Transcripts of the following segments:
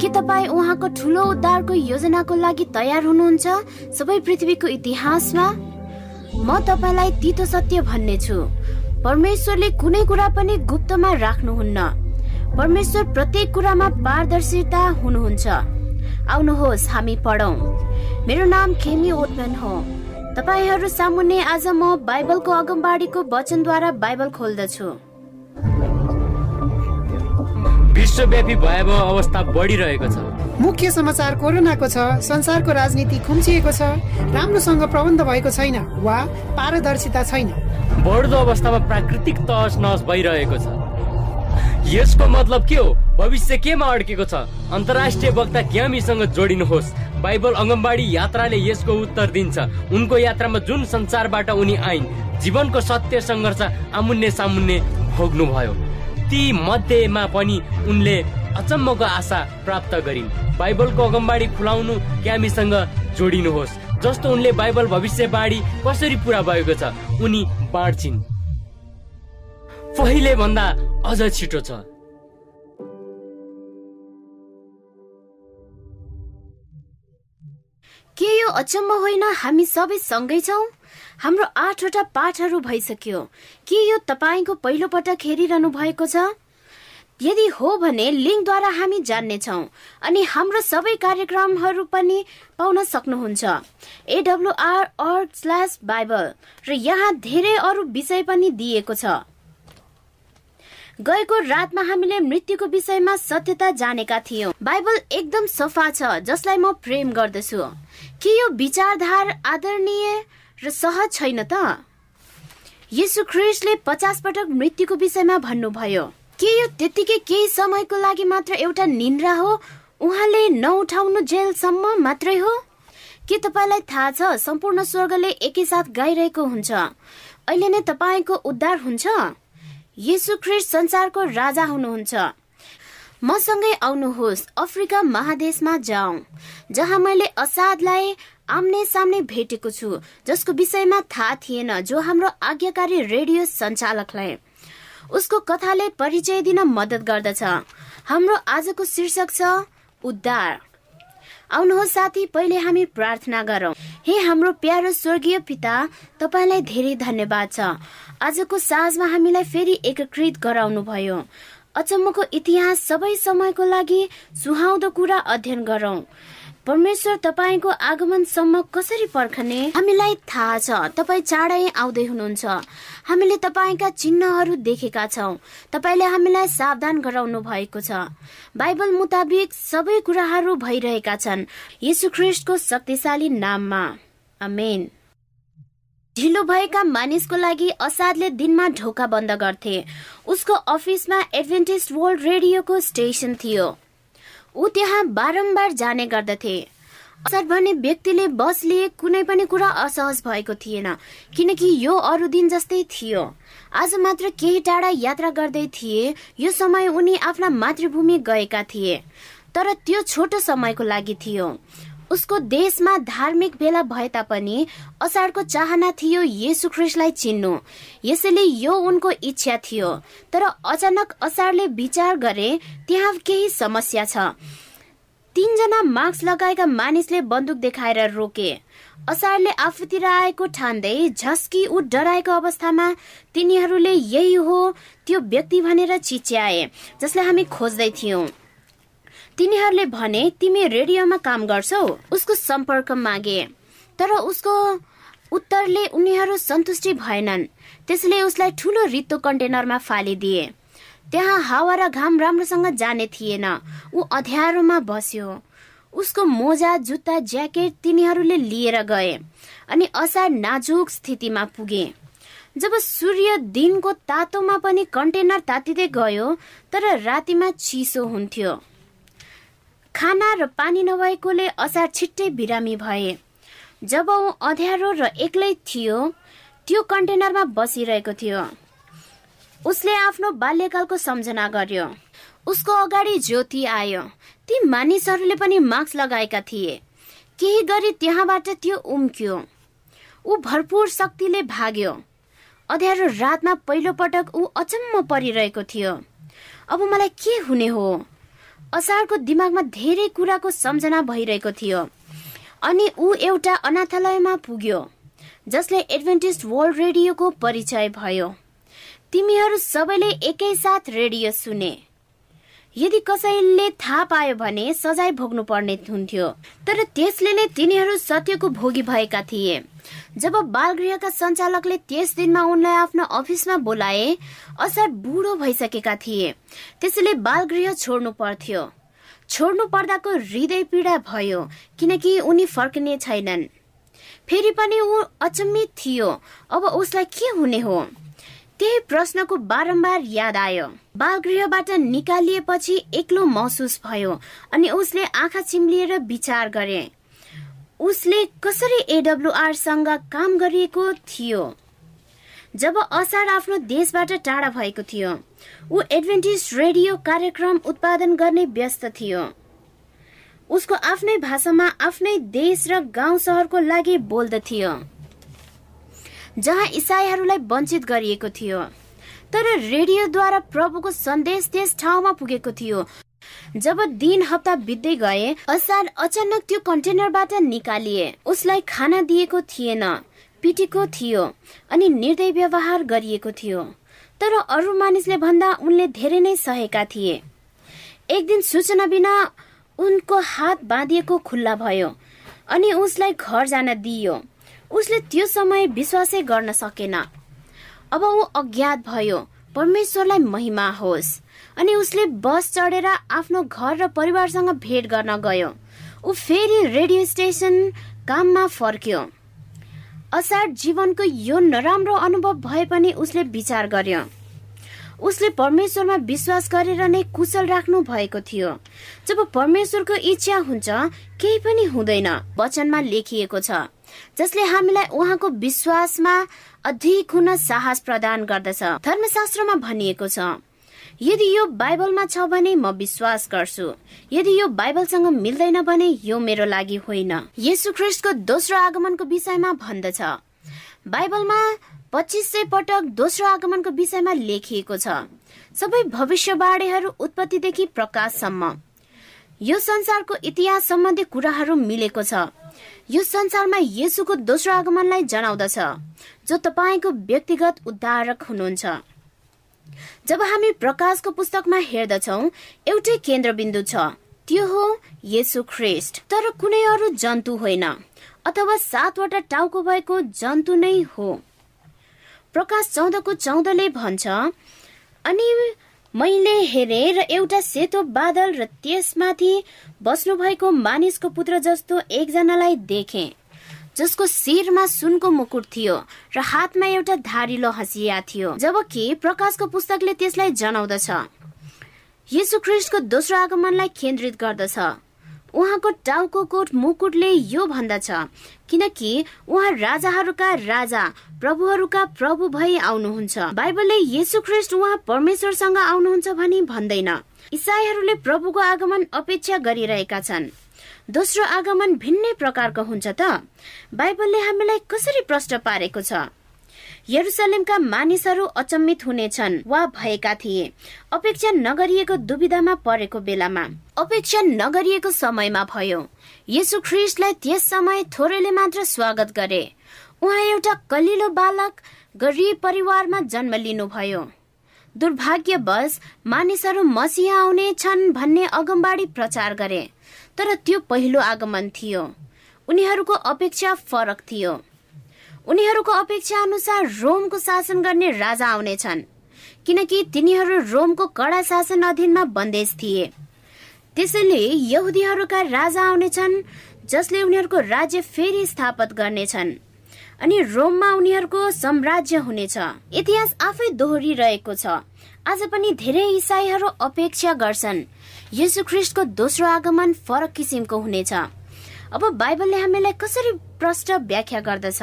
के तपाईँ उहाँको ठुलो उद्धारको योजनाको लागि तयार हुनुहुन्छ सबै पृथ्वीको इतिहासमा? म तपाईँलाई तितो सत्य भन्ने छु परमेश्वरले कुनै कुरा पनि गुप्तमा राख्नुहुन्न। परमेश्वर प्रत्येक कुरामा पारदर्शिता हुनुहुन्छ। आउनुहोस् हामी पढौँ। मेरो नाम खेमी ओटमन हो। तपाईँहरू सामुन्ने आज म बाइबलको अगमबाडीको वचनद्वारा बाइबल खोल्दछु। विश्वव्यापी भयावह अवस्था बढिरहेको छ। मुख्य समाचार कोरोनाको छ संसारको राजनीति खुम्चिएको छ राम्रोसँग प्रबन्ध भएको छैन वा पारदर्शिता छैन। बढ्दो अवस्थामा प्राकृतिक तहस नहस भइरहेको छ। यसको मतलब के हो? भविष्य केमा अड्केको छ? अन्तर्राष्ट्रिय वक्ता ज्ञामीसँग जोडिनुहोस्। बाइबल अङ्गनबाडी यात्राले यसको उत्तर दिन्छ। उनको यात्रामा जुन संसारबाट उनी आइन् जीवनको सत्य सङ्घर्ष आमुन्ने सामुन्ने भोग्नुभयो। ती मध्येमा पनि उनले अचम्मको आशा प्राप्त गरिन्। बाइबलको अगमबाडी खुलाउनु क्यामीसँग जोडिनुहोस्। जस्तो उनले बाइबल भविष्यवाणी कसरी पुरा भएको छ उनी बाँड्छिन्। पहिले भन्दा अझ छिटो छ। के यो अचम्म होइन? हामी सबै सँगै छौँ? हाम्रो आठवटा पाठहरू भइसक्यो। के यो तपाईँको पहिलो पटक हेरिरहनु भएको छ? यदि हो भने लिङ्कद्वारा हामी जान्नेछौँ अनि हाम्रो सबै कार्यक्रमहरू पनि पाउन सक्नुहुन्छ। एडब्लुआर अर्ग स्ल्यास बाइबल र यहाँ धेरै अरू विषय पनि दिएको छ। गएको रातमा हामीले मृत्युको विषयमा सत्यता जानेका थियौँ। बाइबल एकदम सफा छ जसलाई म प्रेम गर्दछु। के यो विचारधार आदरणीय र सहज छैन त। यसु ख्रिस्टले पचास पटक मृत्युको विषयमा भन्नुभयो के यो त्यतिकै केही समयको लागि मात्र एउटा निन्द्रा हो? उहाँले नउठाउनु जेलसम्म मात्रै हो? के तपाईँलाई थाहा छ सम्पूर्ण स्वर्गले एकैसाथ गाइरहेको हुन्छ? अहिले नै तपाईँको उद्धार हुन्छ? यसु ख्रिस्ट संसारको राजा हुनुहुन्छ। मसँगै आउनुहोस् अफ्रिका महादेशमा जाउँ जहाँ मैले असादलाई आम्ने सामने भेटेको छु जसको विषयमा थाहा थिएन जो हाम्रो आज्ञाकारी रेडियो सञ्चालकलाई। उसको कथाले परिचय दिन मद्दत गर्दछ। हाम्रो आजको शीर्षक छ उद्धार। आउनुहोस् साथी पहिले हामी प्रार्थना गरौँ। हे हाम्रो प्यारो स्वर्गीय पिता तपाईँलाई धेरै धन्यवाद छ। आजको साँझमा हामीलाई फेरि एकीकृत गराउनु भयो अचम्मको इतिहास सबै समयको लागि सुहाउँदो कुरा अध्ययन गरौँ। परमेश्वर तपाईँको आगमनसम्म कसरी पर्खने? हामीलाई थाहा छ। तपाईँ चाँडै आउँदै हुनुहुन्छ। हामीले तपाईँका चिन्हहरू देखेका छौँ। तपाईँले हामीलाई सावधान गराउनु भएको छ। बाइबल मुताबिक सबै कुराहरू भइरहेका छन्। यीशु ख्रिस्टको शक्तिशाली नाममा। अमेन ढिलो भएका मानिसको लागि असादले दिनमा ढोका बन्द गर्थे। उसको अफिसमा एडभेन्टिस्ट वर्ल्ड रेडियोको स्टेसन थियो। ऊ त्यहाँ बारम्बार जाने गर्दथे। असर भन्ने व्यक्तिले बस लिए कुनै पनि कुरा असहज भएको थिएन किनकि यो अरू दिन जस्तै थियो। आज मात्र केही टाढा यात्रा गर्दै थिए यो समय उनी आफ्ना मातृभूमि गएका थिए। तर त्यो छोटो समयको लागि थियो। उसको देशमा धार्मिक बेला भए तापनि असारको चाहना थियो येसु ख्रिस्टलाई चिन्नु। यसैले यो उनको इच्छा थियो। तर अचानक असारले विचार गरे त्यहाँ केही समस्या छ। तीनजना मास्क लगाएका मानिसले बन्दुक देखाएर रोके। असारले आफूतिर आएको ठान्दै झस्की ऊ डराएको अवस्थामा तिनीहरूले यही हो त्यो व्यक्ति भनेर चिच्याए जसलाई हामी खोज्दै थियौं। तिनीहरूले भने तिमी रेडियोमा काम गर्छौ उसको सम्पर्क मागे। तर उसको उत्तरले उनीहरू सन्तुष्टि भएनन्। त्यसले उसलाई ठुलो रित्तो कन्टेनरमा फालिदिए। त्यहाँ हावा र घाम राम्रोसँग जाने थिएन। ऊ अध्यारोमा बस्यो। उसको मोजा जुत्ता ज्याकेट तिनीहरूले लिएर गए अनि असार नाजुक स्थितिमा पुगे। जब सूर्य दिनको तातोमा पनि कन्टेनर तातिँदै गयो तर रातिमा चिसो हुन्थ्यो। खाना र पानी नभएकोले असार छिट्टै बिरामी भए। जब ऊ अँध्यारो र एक्लै थियो त्यो कन्टेनरमा बसिरहेको थियो। उसले आफ्नो बाल्यकालको सम्झना गर्यो। उसको अगाडि ज्योति आयो। ती मानिसहरूले पनि मास्क लगाएका थिए। केही गरी त्यहाँबाट त्यो उम्क्यो। ऊ भरपूर शक्तिले भाग्यो। अँध्यारो रातमा पहिलो पटक ऊ अचम्म परिरहेको थियो। अब मलाई के हुने हो? असारको दिमागमा धेरै कुराको सम्झना भइरहेको थियो। अनि ऊ एउटा अनाथालयमा पुग्यो जसले एडभेन्टिस्ट वर्ल्ड रेडियोको परिचय भयो। तिमीहरू सबैले एकैसाथ रेडियो सुने। यदि कसैले थाहा पायो भने सजाय भोग्नु पर्ने हुन्थ्यो। तर त्यसले नै तिनीहरू सत्यको भोगी भएका थिए। जब बालगृहका सञ्चालकले त्यस दिनमा उनलाई आफ्नो अफिसमा बोलाए असार बुढो भइसकेका थिए। त्यसैले बालगृह छोड्नु पर्थ्यो। छोड्नु पर्दाको हृदय पीडा भयो किनकि उनी फर्किने छैनन्। फेरि पनि ऊ अचम्मित थियो। अब उसलाई के हुने हो? त्यही प्रश्नको बारम्बार याद आयो। बालगृहबाट निकालिएपछि एक्लो महसुस भयो अनि उसले आँखा चिम्लिएर विचार गरे। उसले कसरी एडब्लुआरसँग काम गरिएको थियो? जब असार आफ्नो देशबाट टाढा भएको थियो ऊ एडभेन्टिज रेडियो कार्यक्रम उत्पादन गर्ने व्यस्त थियो। उसको आफ्नै भाषामा आफ्नै देश र गाउँ सहरको लागि बोल्दथ्यो जहाँ इसाईहरूलाई वञ्चित गरिएको थियो। तर रेडियोद्वारा प्रभुको सन्देश त्यस ठाउँमा पुगेको थियो। जब दिन हप्ता बित्दै गए असार अचानक त्यो कन्टेनरबाट निकालिए। उसलाई खाना दिएको थिएन पिटेको थियो अनि निर्दय व्यवहार गरिएको थियो। तर अरू मानिसले भन्दा उनले धेरै नै सहेका थिए। एक दिन सूचना बिना उनको हात बाँधिएको खुल्ला भयो अनि उसलाई घर जान दिइयो। उसले त्यो समय विश्वासै गर्न सकेन। अब ऊ अज्ञात भयो। परमेश्वरलाई महिमा होस्। अनि उसले बस चढेर आफ्नो घर र परिवारसँग भेट गर्न गयो। ऊ फेरि रेडियो स्टेसन काममा फर्क्यो। असार जीवनको यो नराम्रो अनुभव भए पनि उसले विचार गर्यो। उसले परमेश्वरमा विश्वास गरेर नै कुशल राख्नु भएको थियो। जब परमेश्वरको इच्छा हुन्छ केही पनि हुँदैन वचनमा लेखिएको छ जसले हामीलाई उहाँको विश्वासमा अधिक हुन साहस प्रदान गर्दछ। धर्मशास्त्रमा भनिएको छ यदि यो बाइबलमा छ भने म विश्वास गर्छु। यदि यो बाइबलसँग मिल्दैन भने यो मेरो लागि होइन। यसु ख्रिस्टको दोस्रो आगमनको विषयमा भन्दछ। बाइबलमा पच्चिस सय पटक दोस्रो आगमनको विषयमा लेखिएको छ। सबै भविष्यवाणीहरू उत्पत्तिदेखि प्रकाशसम्म। यो संसारको इतिहास सम्बन्धी कुराहरू मिलेको छ। यो संसारमा येसुको दोस्रो आगमनलाई जनाउँदछ जो तपाईँको व्यक्तिगत उद्धारक हुनुहुन्छ। जब हामी प्रकाशको पुस्तकमा हेर्दछौ एउटै केन्द्रबिन्दु छ। त्यो हो येसु ख्रिस्ट तर कुनै अरू जन्तु होइन अथवा सातवटा टाउको भएको जन्तु नै हो। प्रकाश चौधको चौधले भन्छ अनि मैले हेरे र एउटा सेतो बादल र त्यसमाथि बस्नु भएको मानिसको पुत्र जस्तो एकजनालाई देखे। जसको शिरमा सुनको मुकुट थियो र हातमा एउटा धारिलो हँसिया थियो जबकि प्रकाशको पुस्तकले त्यसलाई जनाउँदछ। यीशु ख्रिस्टको दोस्रो आगमनलाई केन्द्रित गर्दछ। उहाँको टाउको कोट मुकुटले यो भन्दछ किनकि उहाँ राजाहरूका राजा प्रभुहरूका प्रभु भई आउनुहुन्छ। बाइबलले येसु ख्रिस्ट उहाँ परमेश्वरसँग आउनुहुन्छ भनी भन्दैन। इसाईहरूले प्रभुको आगमन अपेक्षा गरिरहेका छन्। दोस्रो आगमन भिन्नै प्रकारको हुन्छ त। बाइबलले हामीलाई कसरी प्रश्न पारेको छ? यरुसलेमका मानिसहरू अचम्मित हुनेछन् वा भएका थिए। अपेक्षा नगरिएको दुविधामा परेको बेलामा। अपेक्षा नगरिएको समयमा भयो। यसु ख्रिस्टलाई त्यस समय थोरैले मात्र स्वागत गरे। उहाँ एउटा कलिलो बालक गरिब परिवारमा जन्म लिनुभयो। दुर्भाग्यवश मानिसहरू मसिह आउने छन् भन्ने अगमबाडी प्रचार गरे। तर त्यो पहिलो आगमन थियो। उनीहरूको अपेक्षा फरक थियो। उनीहरूको अपेक्षा अनुसार रोमको शासन गर्ने राजा आउनेछन् किनकि तिनीहरू रोमको कडा शासन अधीनमा बन्देज थिए। त्यसैले यहुदीहरूका राजा आउनेछन् जसले उनीहरूको राज्य फेरि स्थापित गर्नेछन् अनि रोममा उनीहरूको साम्राज्य हुनेछ। इतिहास आफै दोहोरिरहेको छ। आज पनि धेरै इसाईहरू अपेक्षा गर्छन् यसु ख्रिस्टको दोस्रो आगमन फरक किसिमको हुनेछ। अब बाइबलले हामीलाई कसरी प्रष्ट व्याख्या गर्दछ?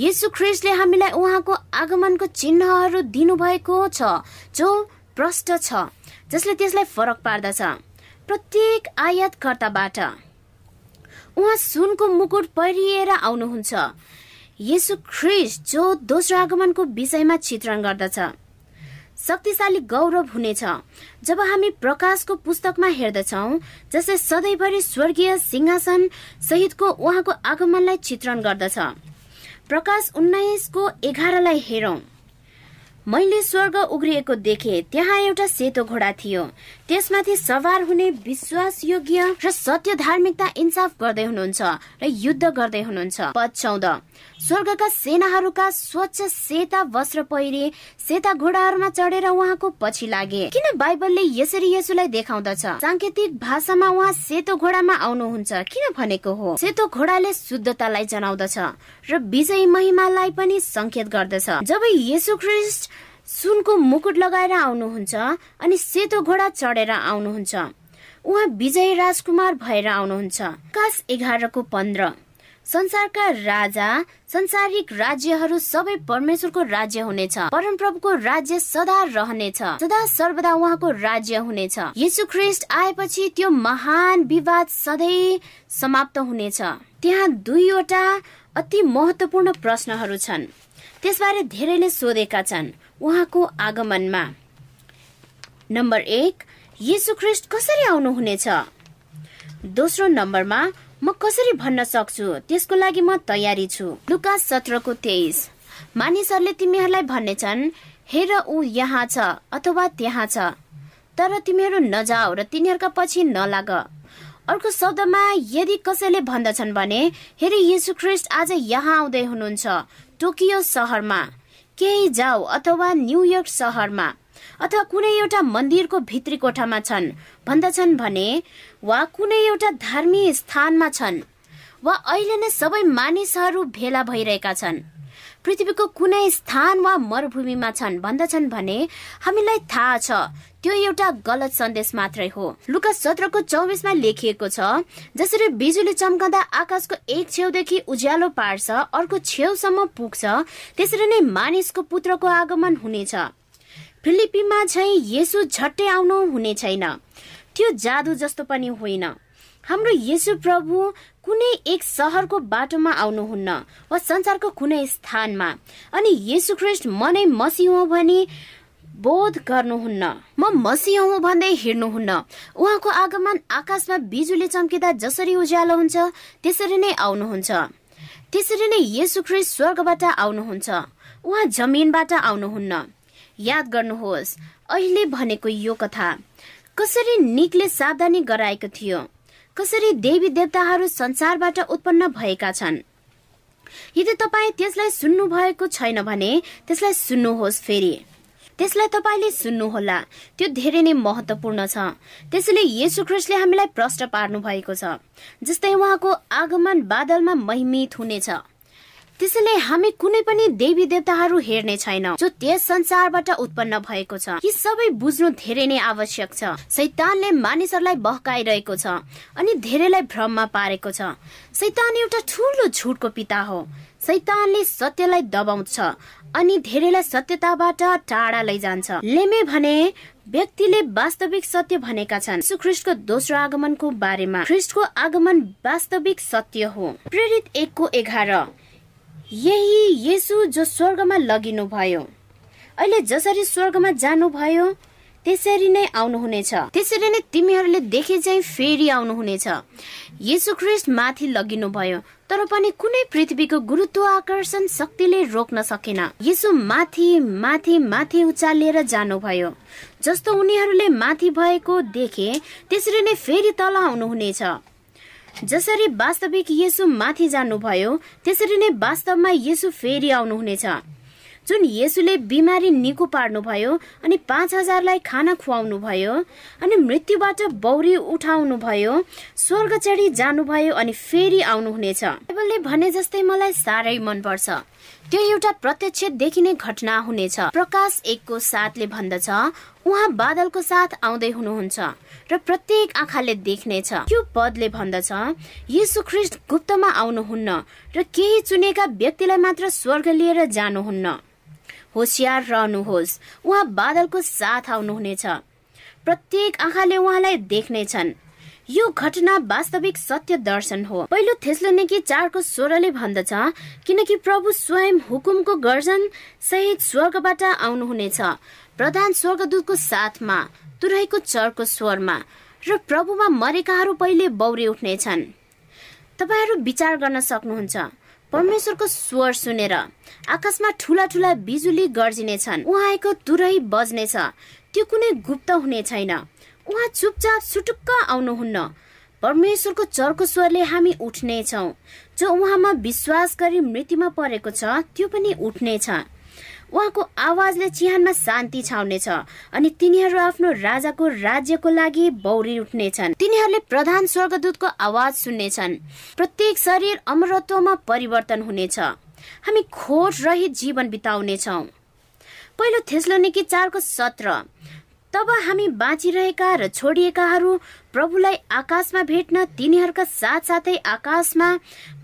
यसु ख्रिस्टले हामीलाई उहाँको आगमनको चिन्हहरू दिनुभएको छ जो प्रष्ट छ जसले त्यसलाई फरक पार्दछ। प्रत्येक आयातकर्ताबाट उहाँ सुनको मुकुट पहिरिएर आउनुहुन्छ। यसु ख्रिस्ट जो दोस्रो आगमनको विषयमा चित्रण गर्दछ। शक्तिशाली गौरव हुनेछ। जब हामी प्रकाशको पुस्तकमा हेर्दछौ जसले सधैँभरि स्वर्गीय सिंहासन सहितको उहाँको आगमनलाई चित्रण गर्दछ। प्रकाश उन्नाइसको एघारलाई हेरौं। मैले स्वर्ग उग्रिएको देखे त्यहाँ एउटा सेतो घोडा थियो। त्यसमाथि सवार हुने विश्वास योग्य र सत्य धार्मिकता इन्साफ गर्दै हुनुहुन्छ र युद्ध गर्दै हुनुहुन्छ। चौध। स्वर्गका सेनाहरूका स्वच्छ सेता वस्त्र पहिरे सेता घोडाहरूमा चढेर उहाँको पछि लागे। किन बाइबलले यसरी यसुलाई देखाउँदछ? सांकेतिक भाषामा उहाँ सेतो घोडामा आउनुहुन्छ किन भनेको हो? सेतो घोडाले शुद्धतालाई जनाउँदछ र विजयी महिमालाई पनि संकेत गर्दछ। जब येसु ख्रिस्ट सुनको मुकुट लगाएर आउनुहुन्छ अनि सेतो घोडा चढेर आउनुहुन्छ। उहाँ विजय राजकुमार भएर आउनुहुन्छ। कास एघारको पन्ध्र। संसारका राजा संसारिक राज्यहरू सबै परमेश्वरको राज्य हुनेछ। परमप्रभुको राज्य सदा रहनेछ। सदा सर्वदा उहाँको राज्य हुनेछ। यीशु ख्रिस्ट आएपछि त्यो महान विवाद सधैँ समाप्त हुनेछ। त्यहाँ दुईवटा अति महत्वपूर्ण प्रश्नहरू छन्। त्यसबारे धेरैले सोधेका छन्। उहाँको आगमनमा। नम्बर एक यीशु ख्रिस्ट कसरी आउनुहुनेछ? दोस्रो नम्बरमा म कसरी भन्न सक्छु? त्यसको लागि म तयारी छु। लुकास सत्रको तेइस। मानिसहरूले तिमीहरूलाई भन्नेछन् हेर ऊ यहाँ छ अथवा त्यहाँ छ तर तिमीहरू नजाऊ र तिनीहरूका पछि नलाग। अर्को शब्दमा यदि कसैले भन्दछन् भने हेर यीशु ख्रिस्ट आज यहाँ आउँदै हुनुहुन्छ टोकियो सहरमा। केही जाऊ अथवा न्युयोर्क सहरमा अथवा कुनै एउटा मन्दिरको भित्री कोठामा छन्। भन्दछन् भने वा कुनै एउटा धार्मिक स्थानमा छन् वा अहिले नै सबै मानिसहरू भेला भइरहेका छन्। पृथ्वीको कुनै स्थान वा मरुभूमिमा छन् भन्दछन् भने हामीलाई थाहा छ। त्यो एउटा गलत सन्देश मात्रै हो। लुका सत्रको चौबिसमा लेखिएको छ जसरी बिजुली चम्कँदा आकाशको एक छेउदेखि उज्यालो पार्छ अर्को छेउसम्म पुग्छ त्यसरी नै मानिसको पुत्रको आगमन हुनेछ। फिलिपीमा झै यसो झट्टै आउनु हुने छैन। त्यो जादु जस्तो पनि होइन। हाम्रो येसु प्रभु कुनै एक सहरको बाटोमा आउनुहुन्न वा संसारको कुनै स्थानमा। अनि येसु ख्रिस्ट मनै मसी हो भने बोध गर्नुहुन्न। म मसिह हुँ भन्दै हिँड्नुहुन्न। उहाँको आगमन आकाशमा बिजुली चम्किँदा जसरी उज्यालो हुन्छ त्यसरी नै आउनुहुन्छ। त्यसरी नै यसु ख्रिस्ट स्वर्गबाट आउनुहुन्छ। उहाँ जमिनबाट आउनुहुन्न। याद गर्नुहोस् अहिले भनेको यो कथा। कसरी निकले सावधानी गराएको थियो? कसरी देवी देवताहरू संसारबाट उत्पन्न भएका छन्? यदि तपाईँ त्यसलाई सुन्नु भएको छैन भने त्यसलाई सुन्नुहोस् फेरि। त्यसलाई तपाईँले सुन्नुहोला। त्यो धेरै नै महत्वपूर्ण छ। त्यसैले यसु ख्रिस्टले हामीलाई प्रष्ट पार्नु भएको छ जस्तै उहाँको आगमन बादलमा महिमित हुनेछ। त्यसैले हामी कुनै पनि देवी देवताहरू हेर्ने छैनौ जो त्यस संसारबाट उत्पन्न भएको छ। यी सबै बुझ्नु धेरै नै आवश्यक छ। सैतानले मानिसहरूलाई बहकाइरहेको छ अनि धेरैलाई भ्रममा पारेको छ। सैतान एउटा ठुलो झुटको पिता हो। सैतानले सत्यलाई दबाउँछ अनि धेरैलाई सत्यताबाट टाढा लैजान्छ। लेमे भने व्यक्तिले वास्तविक सत्य भनेका छन्। सुख्रिस्टको दोस्रो आगमनको बारेमा। ख्रिस्टको आगमन वास्तविक सत्य हो। प्रेरित एकको एघार। यही येसु जो स्वर्गमा लगिनु भयो अहिले जसरी स्वर्गमा जानुभयो त्यसरी नै आउनुहुनेछ। त्यसरी नै तिमीहरूले देखे चाहिँ फेरि आउनुहुनेछ। येसु ख्रिस्ट माथि लगिनु भयो तर पनि कुनै पृथ्वीको गुरुत्व आकर्षण शक्तिले रोक्न सकेन। यसो माथि माथि माथि उचालिएर जानुभयो। जस्तो उनीहरूले माथि भएको देखे त्यसरी नै फेरि तल आउनुहुनेछ। जसरी वास्तविक यसु माथि जानुभयो त्यसरी नै वास्तवमा यसु फेरि आउनुहुनेछ। जुन यसुले बिमारी निको पार्नुभयो अनि पाँच हजारलाई खाना खुवाउनु भयो अनि मृत्युबाट बौरी उठाउनु भयो स्वर्ग चढी जानुभयो अनि फेरि आउनुहुनेछ। बाइबलले भने जस्तै मलाई साह्रै मनपर्छ। त्यो एउटा प्रत्यक्ष देखिने घटना हुनेछ। प्रकाश एकको साथले भन्दछ। उहाँ बादलको साथ आउँदै हुनुहुन्छ र प्रत्येक आँखाले देख्नेछ। यो पदले भन्दछ यीशु ख्रिस्ट गुप्तमा आउनुहुन्न र केही चुनेका व्यक्तिलाई मात्र स्वर्ग लिएर जानुहुन्न। होसियार रहनुहोस्। उहाँ बादलको साथ आउनुहुनेछ। प्रत्येक आँखाले उहाँलाई देख्नेछन्। यो घटना वास्तविक सत्य दर्शन हो। पहिलो थेस्लोनिकी चारको स्वरले भन्दछ किनकि प्रभु स्वयं हुकुमको गर्जन सहित स्वर्गबाट आउनुहुनेछ। प्रधान स्वर्गदूतको साथमा तुरहीको चरको स्वरमा र प्रभुमा मरेकाहरू पहिले बौरी उठ्नेछन्। तपाईँहरू विचार गर्न सक्नुहुन्छ परमेश्वरको स्वर सुनेर आकाशमा ठुला ठुला बिजुली गर्जिनेछन्। उहाँको तुरै बज्नेछ त्यो कुनै गुप्त हुने छैन। उहाँ चुपचाप सुटुक्क आउनुहुन्न। परमेश्वरको चर्को स्वरले हामी उठ्नेछौँ जो उहाँमा विश्वास गरी मृत्युमा परेको छ त्यो पनि उठ्नेछ उहाँको आवाजले चिहानमा शान्ति छाउनेछ अनि तिनीहरू आफ्नो राजाको राज्यको लागि बौरी उठ्नेछन् तिनीहरूले प्रधान स्वर्गदूतको आवाज सुन्नेछन् प्रत्येक शरीर अमरत्वमा परिवर्तन हुनेछ हामी खोट रहित जीवन बिताउनेछौँ पहिलो थेस्लोनिकी चारको सत्र। तब हामी बाँचिरहेका र छोडिएकाहरू प्रभुलाई आकाशमा भेट्न तिनीहरूका साथसाथै आकाशमा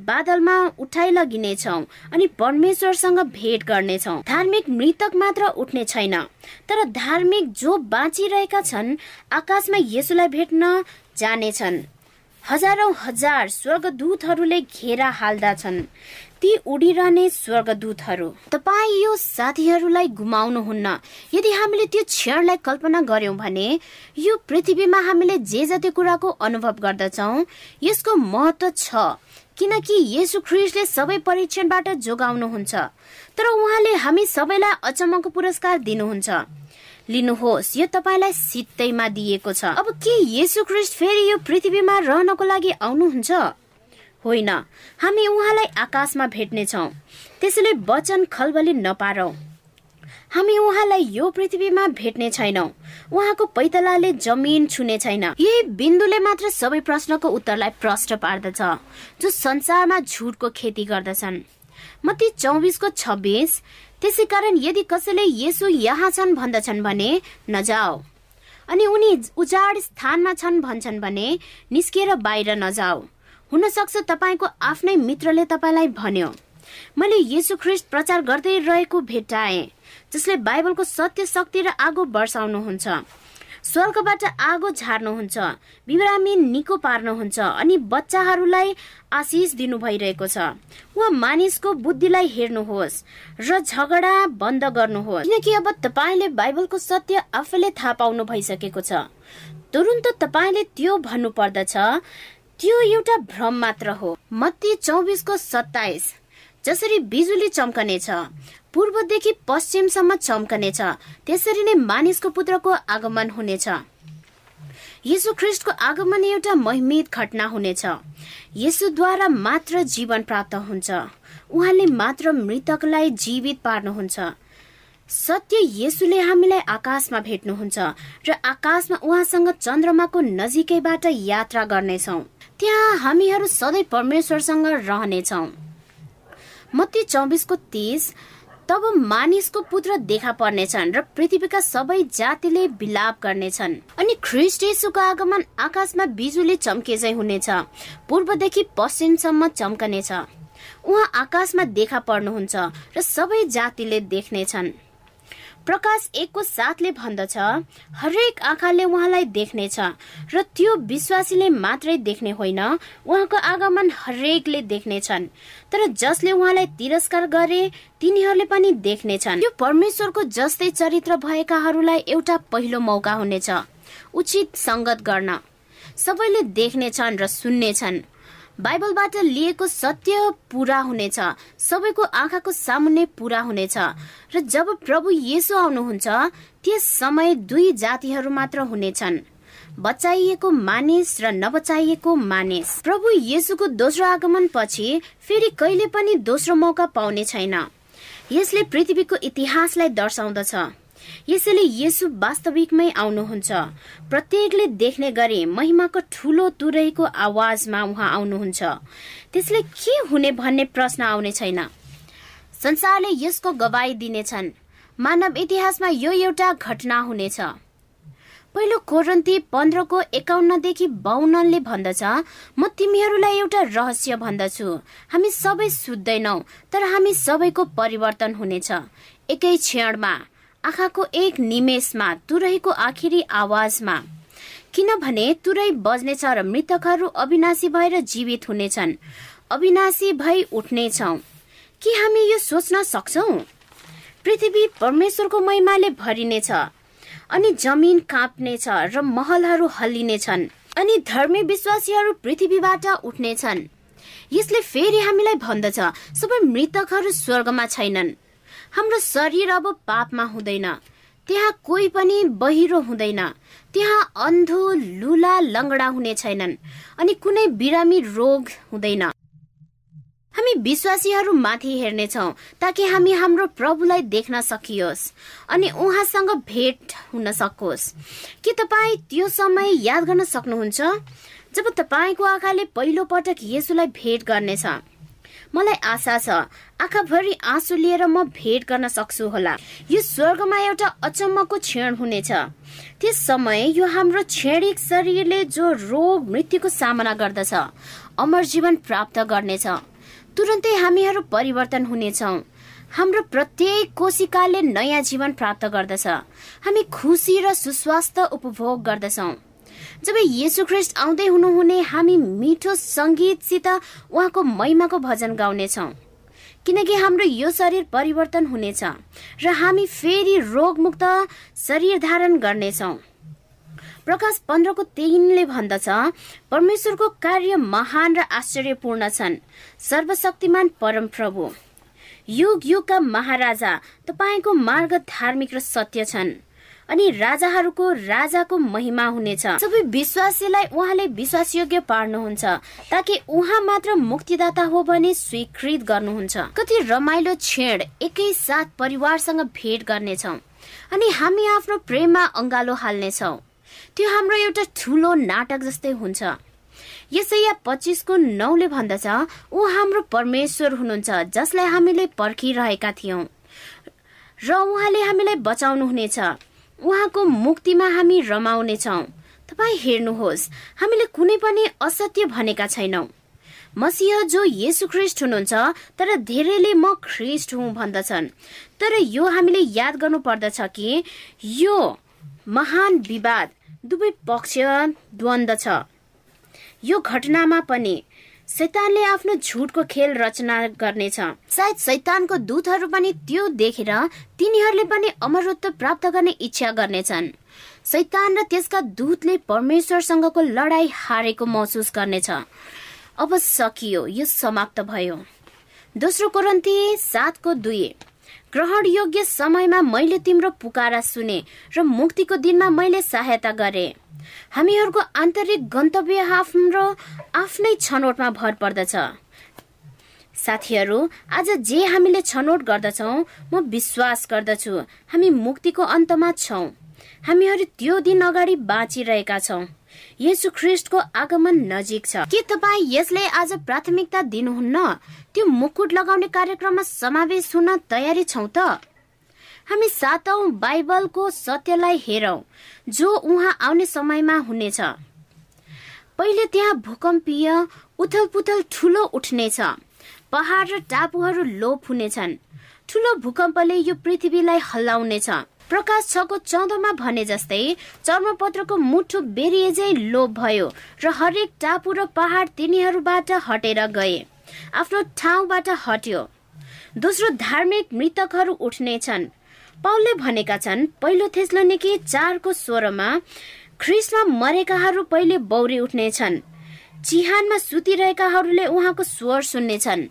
बादलमा उठाइ लगिनेछौ अनि परमेश्वरसँग भेट गर्नेछौ। धार्मिक मृतक मात्र उठ्ने छैन तर धार्मिक जो बाँचिरहेका छन् आकाशमा यसुलाई भेट्न जानेछन्। हजारौं हजार स्वर्गदूतहरूले घेरा हाल्दछन् ती उडिरहने स्वर्गदूतहरू। तपाईँ यो साथीहरूलाई गुमाउनुहुन्न। यदि हामीले त्यो क्षणलाई कल्पना गर्यौं भने यो पृथ्वीमा हामीले जे जति कुराको अनुभव गर्दछौ यसको महत्व छ। किनकि यसु ख्रिस्टले सबै परीक्षणबाट जोगाउनुहुन्छ तर उहाँले हामी सबैलाई अचम्मको पुरस्कार दिनुहुन्छ। लिनुहोस् यो तपाईँलाई सित्तैमा दिएको छ। अब के यसु ख्रिस्ट फेरि यो पृथ्वीमा रहनको लागि आउनुहुन्छ? होइन। हामी उहाँलाई आकाशमा भेट्नेछौ त्यसैले वचन खलबली नपारौ। हामी उहाँलाई यो पृथ्वीमा भेट्ने छैनौ। उहाँको पैतलाले जमिन छुने छैन। यही बिन्दुले मात्र सबै प्रश्नको उत्तरलाई प्रष्ट पार्दछ जो संसारमा झुटको खेती गर्दछन्। मती चौबिसको छब्बिस त्यसै कारण यदि कसैले यसो यहाँ छन् भन्दछन् भने नजाओ अनि उनी उजाड स्थानमा छन् भन्छन् भने निस्किएर बाहिर नजाओ हुन सक्छ तपाईँको आफ्नै मित्रले तपाईँलाई भन्यो। मैले यसु ख्रिस्ट प्रचार गर्दै रहेको भेट्टाएँ जसले बाइबलको सत्य शक्ति र आगो वर्षाउनुहुन्छ स्वर्गबाट आगो झार्नुहुन्छ बिरामी निको पार्नुहुन्छ अनि बच्चाहरूलाई आशिष दिनु भइरहेको छ। वा मानिसको बुद्धिलाई हेर्नुहोस् र झगडा बन्द गर्नुहोस्। किनकि अब तपाईँले बाइबलको सत्य आफैले थाहा पाउनु भइसकेको छ। तुरुन्त तपाईँले त्यो भन्नु पर्दछ त्यो एउटा भ्रम मात्र हो। मत्ती चौबिसको सत्ताइस। जसरी बिजुली चम्कनेछ पूर्वदेखि पश्चिमसम्म चम्कनेछ त्यसरी नै मानिसको पुत्रको आगमन हुनेछ। यसु ख्रिस्टको आगमन एउटा महिमित घटना हुनेछ। यसुद्वारा मात्र जीवन प्राप्त हुन्छ। उहाँले मात्र मृतकलाई जीवित पार्नुहुन्छ। सत्य यसुले हामीलाई आकाशमा भेट्नुहुन्छ र आकाशमा उहाँसँग चन्द्रमाको नजिकैबाट यात्रा गर्नेछौ। त्यहाँ हामीहरू सधैँ परमेश्वरसँग रहनेछौ। मत्ती चौबिसको तिस तब मानिसको पुत्र देखा पर्नेछन् र पृथ्वीका सबै जातिले विलाप गर्नेछन्। अनि ख्रिस्ट यसुको आगमन आकाशमा बिजुली चम्के हुनेछ। पूर्वदेखि पश्चिमसम्म चम्कनेछ। उहाँ आकाशमा देखा पर्नुहुन्छ र सबै जातिले देख्नेछन्। प्रकाश एकको साथले भन्दछ हरेक आँखाले उहाँलाई देख्नेछ र त्यो विश्वासीले मात्रै देख्ने होइन उहाँको आगमन हरेकले देख्नेछन्। तर जसले उहाँलाई तिरस्कार गरे तिनीहरूले पनि देख्नेछन्। यो परमेश्वरको जस्तै चरित्र भएकाहरूलाई एउटा पहिलो मौका हुनेछ उचित संगत गर्न। सबैले देख्नेछन् र सुन्नेछन्। बाइबलबाट लिएको सत्य पूरा हुनेछ। सबैको आँखाको सामुन्ने पूरा हुनेछ। र जब प्रभु येसु आउनुहुन्छ त्यस समय दुई जातिहरू मात्र हुनेछन्। बचाइएको मानिस र नबचाइएको मानिस। प्रभु येसुको दोस्रो आगमन पछि फेरि कहिले पनि दोस्रो मौका पाउने छैन। यसले पृथ्वीको इतिहासलाई दर्शाउँदछ। यसैले यसु वास्तविकमै आउनुहुन्छ। प्रत्येकले देख्ने गरे महिमाको ठुलो तुरैको आवाजमा उहाँ आउनुहुन्छ। त्यसले के हुने भन्ने प्रश्न आउने छैन। संसारले यसको गवाई दिनेछन्। मानव इतिहासमा यो एउटा घटना हुनेछ। पहिलो कोरन्ती पन्ध्रको एकाउन्नदेखि बाहन्नले भन्दछ म तिमीहरूलाई एउटा रहस्य भन्दछु। हामी सबै सुत्दैनौ तर हामी सबैको परिवर्तन हुनेछ। एकै क्षणमा आँखाको एक निमेषमा तुरैको आखिरी आवाजमा। किनभने तुरै बज्नेछ र मृतकहरू अविनाशी भएर जीवित हुनेछन्। अविनाशी भई उठ्नेछौ कि हामी यो सोच्न सक्छौ? पृथ्वी परमेश्वरको महिमाले भरिनेछ अनि जमिन काँप्नेछ र महलहरू हल्लिनेछन् अनि धर्मी विश्वासीहरू पृथ्वीबाट उठ्नेछन्। यसले फेरि हामीलाई भन्दछ सबै मृतकहरू स्वर्गमा छैनन्। हाम्रो शरीर अब पापमा हुँदैन। त्यहाँ कोही पनि बहिरो हुँदैन। त्यहाँ अन्धो लुला लङ्गडा हुने छैनन् अनि कुनै बिरामी रोग हुँदैन। हामी विश्वासीहरू माथि हेर्नेछौ ताकि हामी हाम्रो प्रभुलाई देख्न सकियोस् अनि उहाँसँग भेट हुन सकोस्। के तपाईँ त्यो समय याद गर्न सक्नुहुन्छ? जब तपाईँको आँखाले पहिलो पटक यसुलाई भेट गर्नेछ मलाई आशा छ आँखाभरि आँसु लिएर म भेट गर्न सक्छु होला। यो स्वर्गमा एउटा अचम्मको क्षण हुनेछ। त्यस समय यो हाम्रो क्षणिक शरीरले जो रोग मृत्युको सामना गर्दछ अमर जीवन प्राप्त गर्नेछ। तुरन्तै हामीहरू परिवर्तन हुनेछौँ। हाम्रो प्रत्येक कोशिकाले नयाँ जीवन प्राप्त गर्दछ। हामी खुसी र सुस्वास्थ्य उपभोग गर्दछौँ। जब येसु ख्रिस्ट आउँदै हुनुहुने हामी मिठो सङ्गीतसित उहाँको महिमाको भजन गाउनेछौँ। किनकि हाम्रो यो शरीर परिवर्तन हुनेछ र हामी फेरि रोगमुक्त शरीर धारण गर्नेछौँ। प्रकाश पन्ध्रको तिनले भन्दछ परमेश्वरको कार्य महान र आश्चर्यपूर्ण छन् सर्वशक्तिमान परम प्रभु। युग युगका महाराजा तपाईँको मार्ग धार्मिक र सत्य छन्। अनि राजाहरूको राजाको महिमा हुनेछ। सबै विश्वासीलाई उहाँले विश्वासयोग्य पार्नुहुन्छ ताकि उहाँ मात्र मुक्तिदाता हो भने स्वीकृत गर्नुहुन्छ। कति रमाइलो क्षण एकै साथ परिवारसँग भेट गर्नेछौ अनि हामी आफ्नो प्रेममा अङ्गालो हाल्नेछौँ। त्यो हाम्रो एउटा ठुलो नाटक जस्तै हुन्छ। यसैया पच्चिसको नौले भन्दछ ऊ हाम्रो परमेश्वर हुनुहुन्छ जसलाई हामीले पर्खिरहेका थियौँ र उहाँले हामीलाई बचाउनु हुनेछ उहाँको मुक्तिमा हामी रमाउनेछौँ तपाईँ हेर्नुहोस् हामीले कुनै पनि असत्य भनेका छैनौँ। मसिह जो येसु ख्रिस्ट हुनुहुन्छ तर धेरैले म ख्रिस्ट हुँ भन्दछन्। तर यो हामीले याद गर्नु पर्दछ कि यो महान विवाद दुवै पक्ष द्वन्द छ। यो घटनामा पनि शैतानले आफ्नो झुटको खेल रचना गर्नेछ। सायद शैतानको दूतहरू पनि त्यो देखेर तिनीहरूले पनि अमरत्व प्राप्त गर्ने इच्छा गर्नेछन्। शैतान र त्यसका दूतले परमेश्वरसँगको लडाई हारेको महसुस गर्नेछ। अब सकियो यो समाप्त भयो। दोस्रो कोरन्ती सातको दुई। ग्रहण योग्य समयमा मैले तिम्रो पुकारा सुने र मुक्तिको दिनमा मैले सहायता गरे। हामीहरूको आन्तरिक गन्तव्य हाम्रो आफ्नै छनौटमा भर पर्दछ। साथीहरू आज जे हामीले छनौट गर्दछौ म विश्वास गर्दछु हामी मुक्तिको अन्तमा छौँ। हामीहरू त्यो दिन अगाडि बाँचिरहेका छौँ। येसु ख्रिस्टको आगमन नजिक छ। के तपाईँ यसले आज प्राथमिकता दिनुहुन्न? त्यो मुकुट लगाउने कार्यक्रममा समावेश हुन तयारी छौ त? हामी सातौं बाइबलको सत्यलाई हेरौं जो उहाँ आउने समयमा हुनेछ। पहिले त्यहाँ भूकम्पीय उथल पुथल ठुलो उठ्नेछ पहाड र टापुहरू लोप हुनेछन्। ठुलो भूकम्पले यो पृथ्वीलाई हल्लाउनेछ। प्रकाश छको चौधमा भने जस्तै चर्मपत्रको मुठु बेरिएजै लोप भयो र हरेक टापु र पहाड तिनीहरूबाट हटेर गए। आफ्नो ठाउँबाट हट्यो। दोस्रो धार्मिक मृतकहरू उठ्नेछन् पाउलले भनेका छन् पहिलो थेस्लोनिकी चारको स्वरमा ख्रिस्टमा मरेकाहरू पहिले बौरी उठ्नेछन् चिहानमा सुतिरहेकाहरूले उहाँको स्वर सुन्नेछन्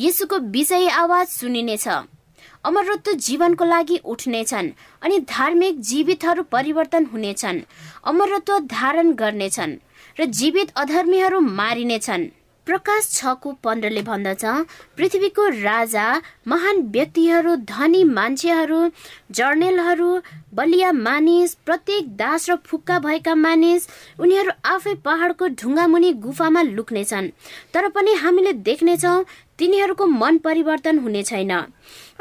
यसुको विजयी आवाज सुनिनेछ। अमरत्व जीवनको लागि उठ्नेछन् अनि धार्मिक जीवितहरू परिवर्तन हुनेछन्। अमरत्व धारण गर्नेछन् र जीवित अधर्मीहरू मारिनेछन्। प्रकाश छको पन्ध्रले भन्दछ पृथ्वीको राजा महान व्यक्तिहरू धनी मान्छेहरू जर्नेलहरू बलिया मानिस प्रत्येक दास र फुक्का भएका मानिस उनीहरू आफै पहाडको ढुङ्गामुनि गुफामा लुक्नेछन्। तर पनि हामीले देख्नेछौ तिनीहरूको मन परिवर्तन हुने छैन।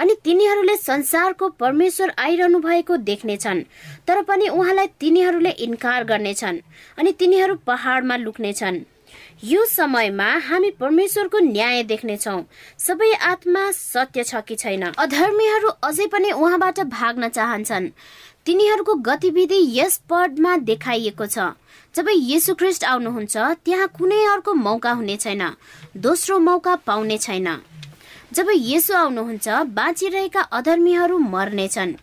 अनि तिनीहरूले संसारको परमेश्वर आइरहनु भएको देख्नेछन्। तर पनि उहाँलाई तिनीहरूले इन्कार गर्नेछन् अनि तिनीहरू पहाडमा लुक्नेछन्। यो समयमा हामी परमेश्वरको न्याय देख्नेछौ। सबै आत्मा सत्य छ कि छैन? अधर्मीहरू अझै पनि उहाँबाट भाग्न चाहन्छन्। तिनीहरूको गतिविधि यस पदमा देखाइएको छ। जब येसु ख्रिस्ट आउनुहुन्छ त्यहाँ कुनै अर्को मौका हुने छैन। दोस्रो मौका पाउने छैन। जब यसो आउनुहुन्छ बाँचिरहेका अधर्मीहरू मर्नेछन्।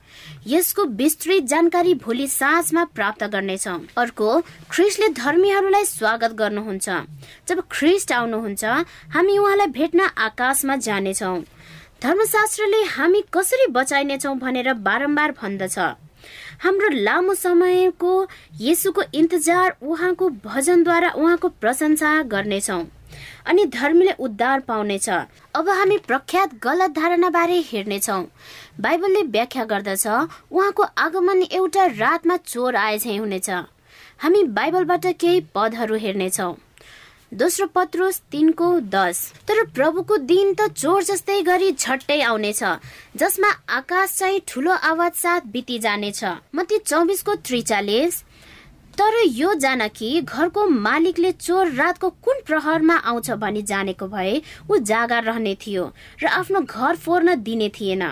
यसको विस्तृत जानकारी भोलि साँझमा प्राप्त गर्नेछौँ। अर्को ख्रिस्टले धर्मीहरूलाई स्वागत गर्नुहुन्छ। जब ख्रिस्ट आउनुहुन्छ हामी उहाँलाई भेट्न आकाशमा जानेछौँ। धर्मशास्त्रले हामी कसरी बचाइनेछौँ भनेर बारम्बार भन्दछ। हाम्रो लामो समयको येसुको इन्तजार उहाँको भजनद्वारा उहाँको प्रशंसा गर्नेछौँ। अनि धर्मीले उद्धार पाउनेछ। अब हामी प्रख्यात गलत धारणाबारे हेर्नेछौँ। बाइबलले व्याख्या गर्दछ उहाँको आगमन एउटा रातमा चोर आए झै हुनेछ। हामी बाइबलबाट केही पदहरू हेर्नेछौँ। दोस्रो पत्रोस तिनको दस। तर प्रभुको दिन त चोर जस्तै गरी झट्टै आउनेछ जसमा आकाश चाहिँ ठुलो आवाज साथ बिति जानेछ मती चौबिसको त्रिचालिस तर यो जान कि घरको मालिकले चोर रातको कुन प्रहरमा आउँछ भनी जानेको भए ऊ जागा रहने थियो र आफ्नो घर फोर्न दिने थिएन।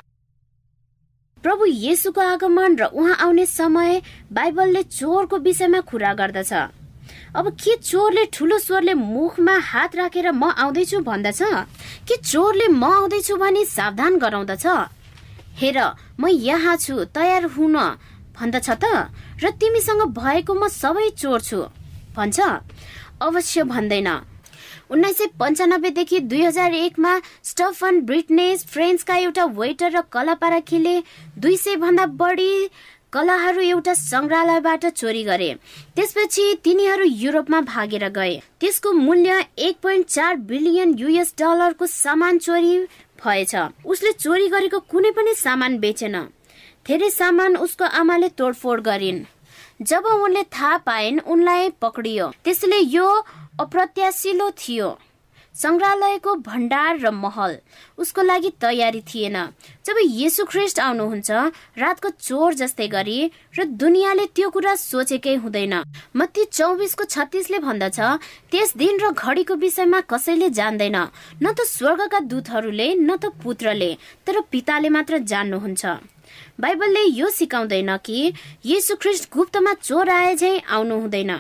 प्रभु येसुको आगमन र उहाँ आउने समय बाइबलले चोरको विषयमा कुरा गर्दछ। अब के चोरले ठुलो स्वरले मुखमा हात राखेर म आउँदैछु भन्दछ? के चोरले म आउँदैछु भनी सावधान गराउँदछ? हेर म यहाँ छु तयार हुन। भन्दछ त? र तिमीसँग भएको म सबै चोर छु। भन्छ अवश्य भन्दैन। उन्नाइस सय पन्चानब्बेदेखि दुई हजार एकमा स्टफन ब्रिटनेस फ्रेन्चका एउटा वेटर र कलापाराखीले दुई सय भन्दा बढी कलाहरू एउटा संग्रहालयबाट चोरी गरे। त्यसपछि तिनीहरू युरोपमा भागेर गए। त्यसको मूल्य एक पोइन्ट चार बिलियन युएस डलरको सामान चोरी भएछ। उसले चोरी गरेको कुनै पनि सामान बेचेन। धेरै सामान उसको आमाले तोडफोड गरिन्। जब उनले थाहा पाइन् उनलाई पक्रियो। त्यसले यो अप्रत्याशिलो थियो। संग्रहालयको भण्डार र महल उसको लागि तयारी थिएन। जब येसु ख्रिस्ट आउनुहुन्छ रातको चोर जस्तै गरी र दुनियाँले त्यो कुरा सोचेकै हुँदैन। मत्ती चौबिसको छत्तिसले भन्दछ त्यस दिन र घडीको विषयमा कसैले जान्दैन। न त स्वर्गका दूतहरूले न त पुत्रले तर पिताले मात्र जान्नुहुन्छ। बाइबलले यो सिकाउँदैन कि ख्रिस्ट गुप्तमा चोर आए झै आउनु हुँदैन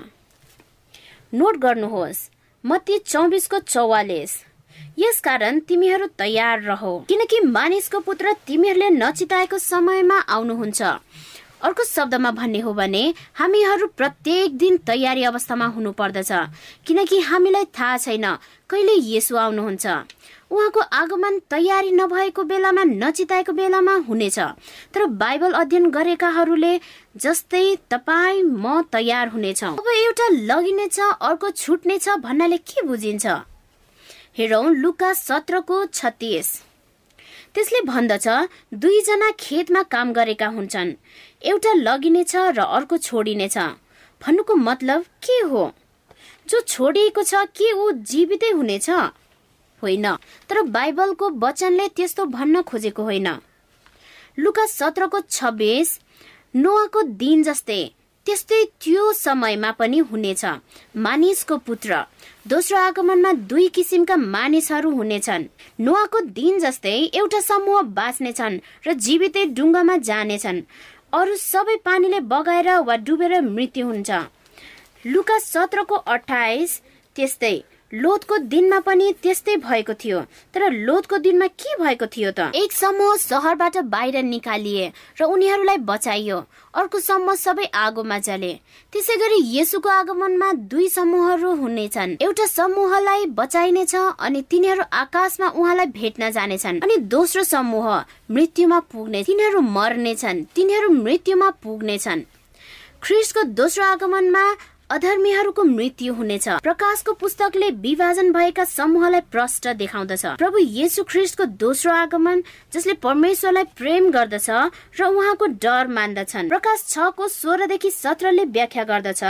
नोट गर्नुहोस् मती चौबिसको चौवालिस। यसकारण तिमीहरू तयार रह किनकि मानिसको पुत्र तिमीहरूले नचिताएको समयमा आउनुहुन्छ। अर्को शब्दमा भन्ने हो भने हामीहरू प्रत्येक दिन तयारी अवस्थामा हुनु पर्दछ किनकि हामीलाई थाहा छैन कहिले यसो आउनुहुन्छ। उहाँको आगमन तयारी नभएको बेलामा नचिताएको बेलामा हुनेछ। तर बाइबल अध्ययन गरेकाहरूले जस्तै तपाईँ म तयार हुनेछौ। अब एउटा लगिनेछ अर्को छुट्नेछ भन्नाले के बुझिन्छ? हेरौँ लुका सत्रको छत्तिस। त्यसले भन्दछ दुईजना खेतमा काम गरेका हुन्छन्। एउटा लगिनेछ र अर्को छोडिनेछ भन्नुको मतलब के हो? जो छोडिएको छ के ऊ जीवितै हुनेछ? होइन तर बाइबलको वचनले त्यस्तो भन्न खोजेको होइन। लुका सत्रको छब्बिस नोआको दिन जस्तै त्यस्तै त्यो समयमा पनि हुनेछ। मानिसको पुत्र दोस्रो आगमनमा दुई किसिमका मानिसहरू हुनेछन्। नोआको दिन जस्तै एउटा समूह बाँच्नेछन् र जीवितै डुङ्गामा जानेछन्। अरू सबै पानीले बगाएर वा डुबेर मृत्यु हुन्छ। लुका सत्रको अठाइस त्यस्तै लोतको दिनमा पनि त्यस्तै भएको थियो। तर लोतको दिनमा के भएको थियो त? एक समूह सहरबाट बाहिर निकालिए र उनीहरूलाई बचाइयो। अर्को समूह सबै आगोमा जले। त्यसै गरी यसुको आगमनमा दुई समूहहरू हुनेछन्। एउटा समूहलाई बचाइनेछ अनि तिनीहरू आकाशमा उहाँलाई भेट्न जानेछन्। अनि दोस्रो समूह मृत्युमा पुग्ने तिनीहरू मर्नेछन्। तिनीहरू मृत्युमा पुग्नेछन्। ख्रिस्टको दोस्रो आगमनमा अधर्मीहरूको मृत्यु हुनेछ। प्रकाशको पुस्तकले विभाजन भएका समूहलाई प्रष्ट देखाउँदछ। प्रभु येसु ख्रिस्टको दोस्रो आगमन जसले परमेश्वरलाई प्रेम गर्दछ र उहाँको डर मान्दछन्। प्रकाश छको सोह्रदेखि सत्रले व्याख्या गर्दछ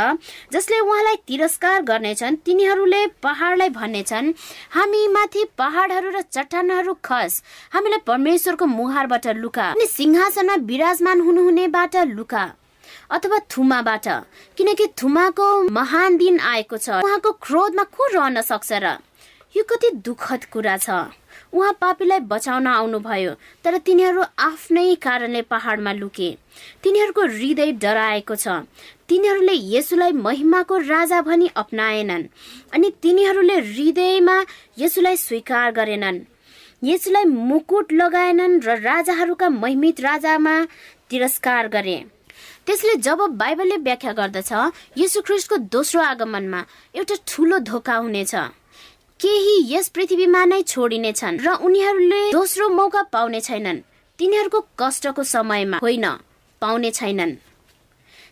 जसले उहाँलाई तिरस्कार गर्नेछन् तिनीहरूले पहाडलाई भन्नेछन् हामी माथि पहाडहरू र चट्टानहरू खस। हामीलाई परमेश्वरको मुहारबाट लुका। अनि सिंहासनमा विराजमान हुनुहुनेबाट लुका। अथवा थुमाबाट किनकि थुमाको महान दिन आएको छ। उहाँको क्रोधमा को रहन सक्छ र? यो कति दुखद कुरा छ। उहाँ पापीलाई बचाउन आउनुभयो तर तिनीहरू आफ्नै कारणले पहाडमा लुके। तिनीहरूको हृदय डराएको छ। तिनीहरूले यसुलाई महिमाको राजा भनी अप्नाएनन् अनि तिनीहरूले हृदयमा यसुलाई स्वीकार गरेनन्। यसुलाई मुकुट लगाएनन् र राजाहरूका महिमित राजामा तिरस्कार गरे। त्यसले जब बाइबलले व्याख्या गर्दछ ख्रिस्टको दोस्रो आगमनमा एउटा ठूलो धोका हुनेछ। केही यस पृथ्वीमा नै छोडिनेछन् र उनीहरूले दोस्रो मौका पाउने छैनन्। तिनीहरूको कष्टको समयमा होइन पाउने छैनन्।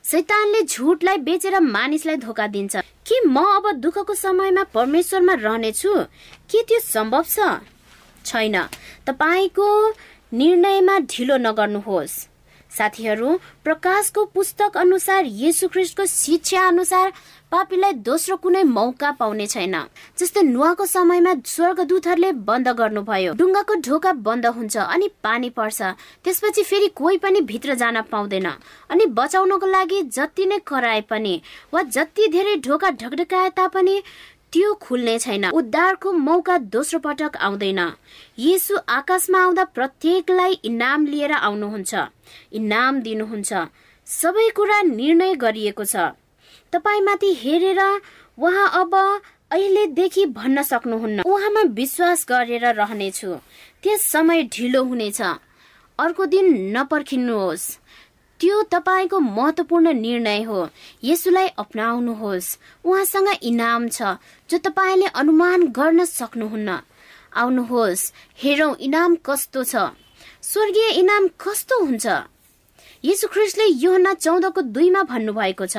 शैतानले झुटलाई बेचेर मानिसलाई धोका दिन्छ। के म अब दुःखको समयमा परमेश्वरमा रहनेछु? के त्यो सम्भव छैन। तपाईँको निर्णयमा ढिलो नगर्नुहोस्। साथीहरू प्रकाशको पुस्तक अनुसार येशु ख्रिस्टको शिक्षा अनुसार पापीलाई दोस्रो कुनै मौका पाउने छैन। जस्तै नुहाको समयमा स्वर्गदूतहरूले बन्द गर्नुभयो। ढुङ्गाको ढोका बन्द हुन्छ अनि पानी पर्छ। त्यसपछि फेरि कोही पनि भित्र जान पाउँदैन। अनि बचाउनको लागि जति नै कराए पनि वा जति धेरै ढोका ढकढकाए तापनि त्यो खुल्ने छैन। उद्धारको मौका दोस्रो पटक आउँदैन। येसु आकाशमा आउँदा प्रत्येकलाई इनाम लिएर आउनुहुन्छ। इनाम दिनुहुन्छ। सबै कुरा निर्णय गरिएको छ। तपाईँमाथि हेरेर उहाँ अब अहिलेदेखि भन्न सक्नुहुन्न। उहाँमा विश्वास गरेर रहनेछु। त्यस समय ढिलो हुनेछ। अर्को दिन नपर्खिनुहोस्। त्यो तपाईँको महत्वपूर्ण निर्णय हो। यसुलाई अप्नाउनुहोस्। उहाँसँग इनाम छ जो तपाईँले अनुमान गर्न सक्नुहुन्न। आउनुहोस् हेरौँ इनाम कस्तो छ। स्वर्गीय इनाम कस्तो हुन्छ? यीशु ख्रिस्टले योहना चौधको दुईमा भन्नुभएको छ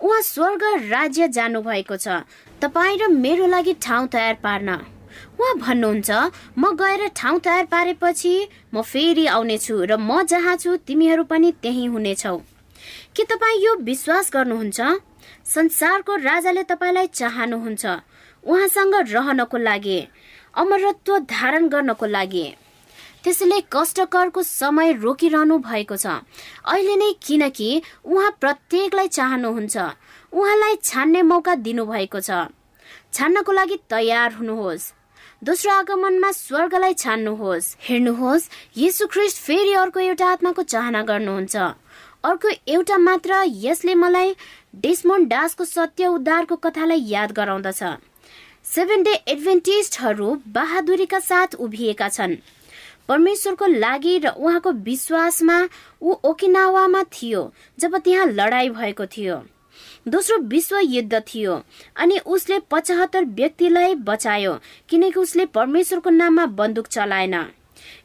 उहाँ स्वर्ग राज्य जानुभएको छ। तपाईँ र मेरो लागि ठाउँ तयार पार्न। उहाँ भन्नुहुन्छ म गएर ठाउँ तयार पारेपछि म फेरि आउनेछु र म जहाँ छु तिमीहरू पनि त्यही हुनेछौ। के तपाईँ यो विश्वास गर्नुहुन्छ? संसारको राजाले तपाईँलाई चाहनुहुन्छ। उहाँसँग रहनको लागि अमरत्व धारण गर्नको लागि। त्यसैले कष्टकरको समय रोकिरहनु भएको छ। अहिले नै किनकि उहाँ प्रत्येकलाई चाहनुहुन्छ। उहाँलाई छान्ने मौका दिनुभएको छ। छान्नको लागि तयार हुनुहोस्। दोस्रो आगमनमा स्वर्गलाई छान्नुहोस्। हेर्नुहोस् यीशु ख्रिस्ट फेरि अर्को एउटा आत्माको चाहना गर्नुहुन्छ। अर्को एउटा मात्र यसले मलाई डेस्मोन डासको सत्य उद्धारको कथालाई याद गराउँदछ। सेभेन डे एडभेन्टिस्टहरू बहादुरीका साथ उभिएका छन्। परमेश्वरको लागि र उहाँको विश्वासमा ऊ ओकिनावामा थियो जब त्यहाँ लडाई भएको थियो। दोस्रो विश्व युद्ध थियो अनि उसले पचहत्तर व्यक्तिलाई बचायो किनकि उसले परमेश्वरको नाममा बन्दुक चलाएन।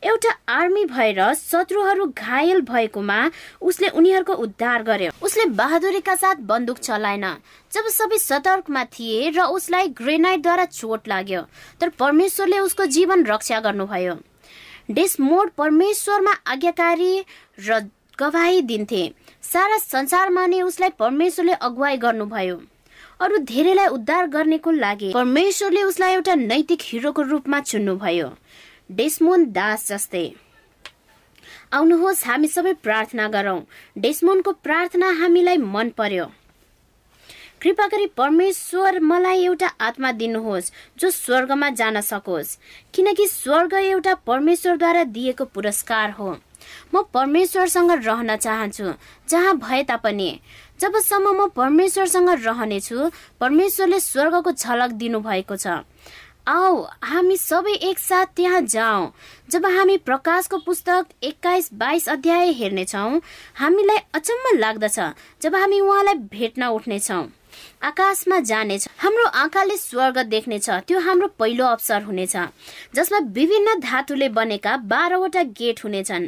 एउटा आर्मी भएर शत्रुहरू घायल भएकोमा उसले उनीहरूको उद्धार गर्यो। उसले बहादुरीका साथ बन्दुक चलाएन। जब सबै सतर्कमा थिए र उसलाई ग्रेनाइटद्वारा चोट लाग्यो तर परमेश्वरले उसको जीवन रक्षा गर्नुभयो। डेसमोड परमेश्वरमा आज्ञाकारी र गवाई दिन्थे। सारा संसारमा नै उसलाई परमेश्वरले अगुवाई गर्नुभयो। अरू धेरैलाई उद्धार गर्नेको लागि परमेश्वरले उसलाई एउटा नैतिक हिरोको रूपमा चुन्नुभयो। डेस्मोन दास जस्तै। आउनुहोस् हामी सबै प्रार्थना गरौँ। डेस्मोनको प्रार्थना हामीलाई मन पर्यो। कृपा गरी परमेश्वर मलाई एउटा आत्मा दिनुहोस् जो स्वर्गमा जान सकोस्। किनकि स्वर्ग एउटा परमेश्वरद्वारा दिएको पुरस्कार हो। म परमेश्वरसँग रहन चाहन्छु जहाँ भए तापनि। जबसम्म म परमेश्वरसँग रहनेछु परमेश्वरले स्वर्गको झलक दिनुभएको छ। आओ हामी सबै एकसाथ त्यहाँ जाउँ जब हामी प्रकाशको पुस्तक एक्काइस बाइस अध्याय हेर्नेछौँ हामीलाई अचम्म लाग्दछ जब हामी उहाँलाई भेट्न उठ्नेछौँ। आकाशमा जानेछ। हाम्रो आँखाले स्वर्ग देख्नेछ। त्यो हाम्रो पहिलो अवसर हुनेछ। जसमा विभिन्न धातुले बनेका बाह्रवटा गेट हुनेछन्।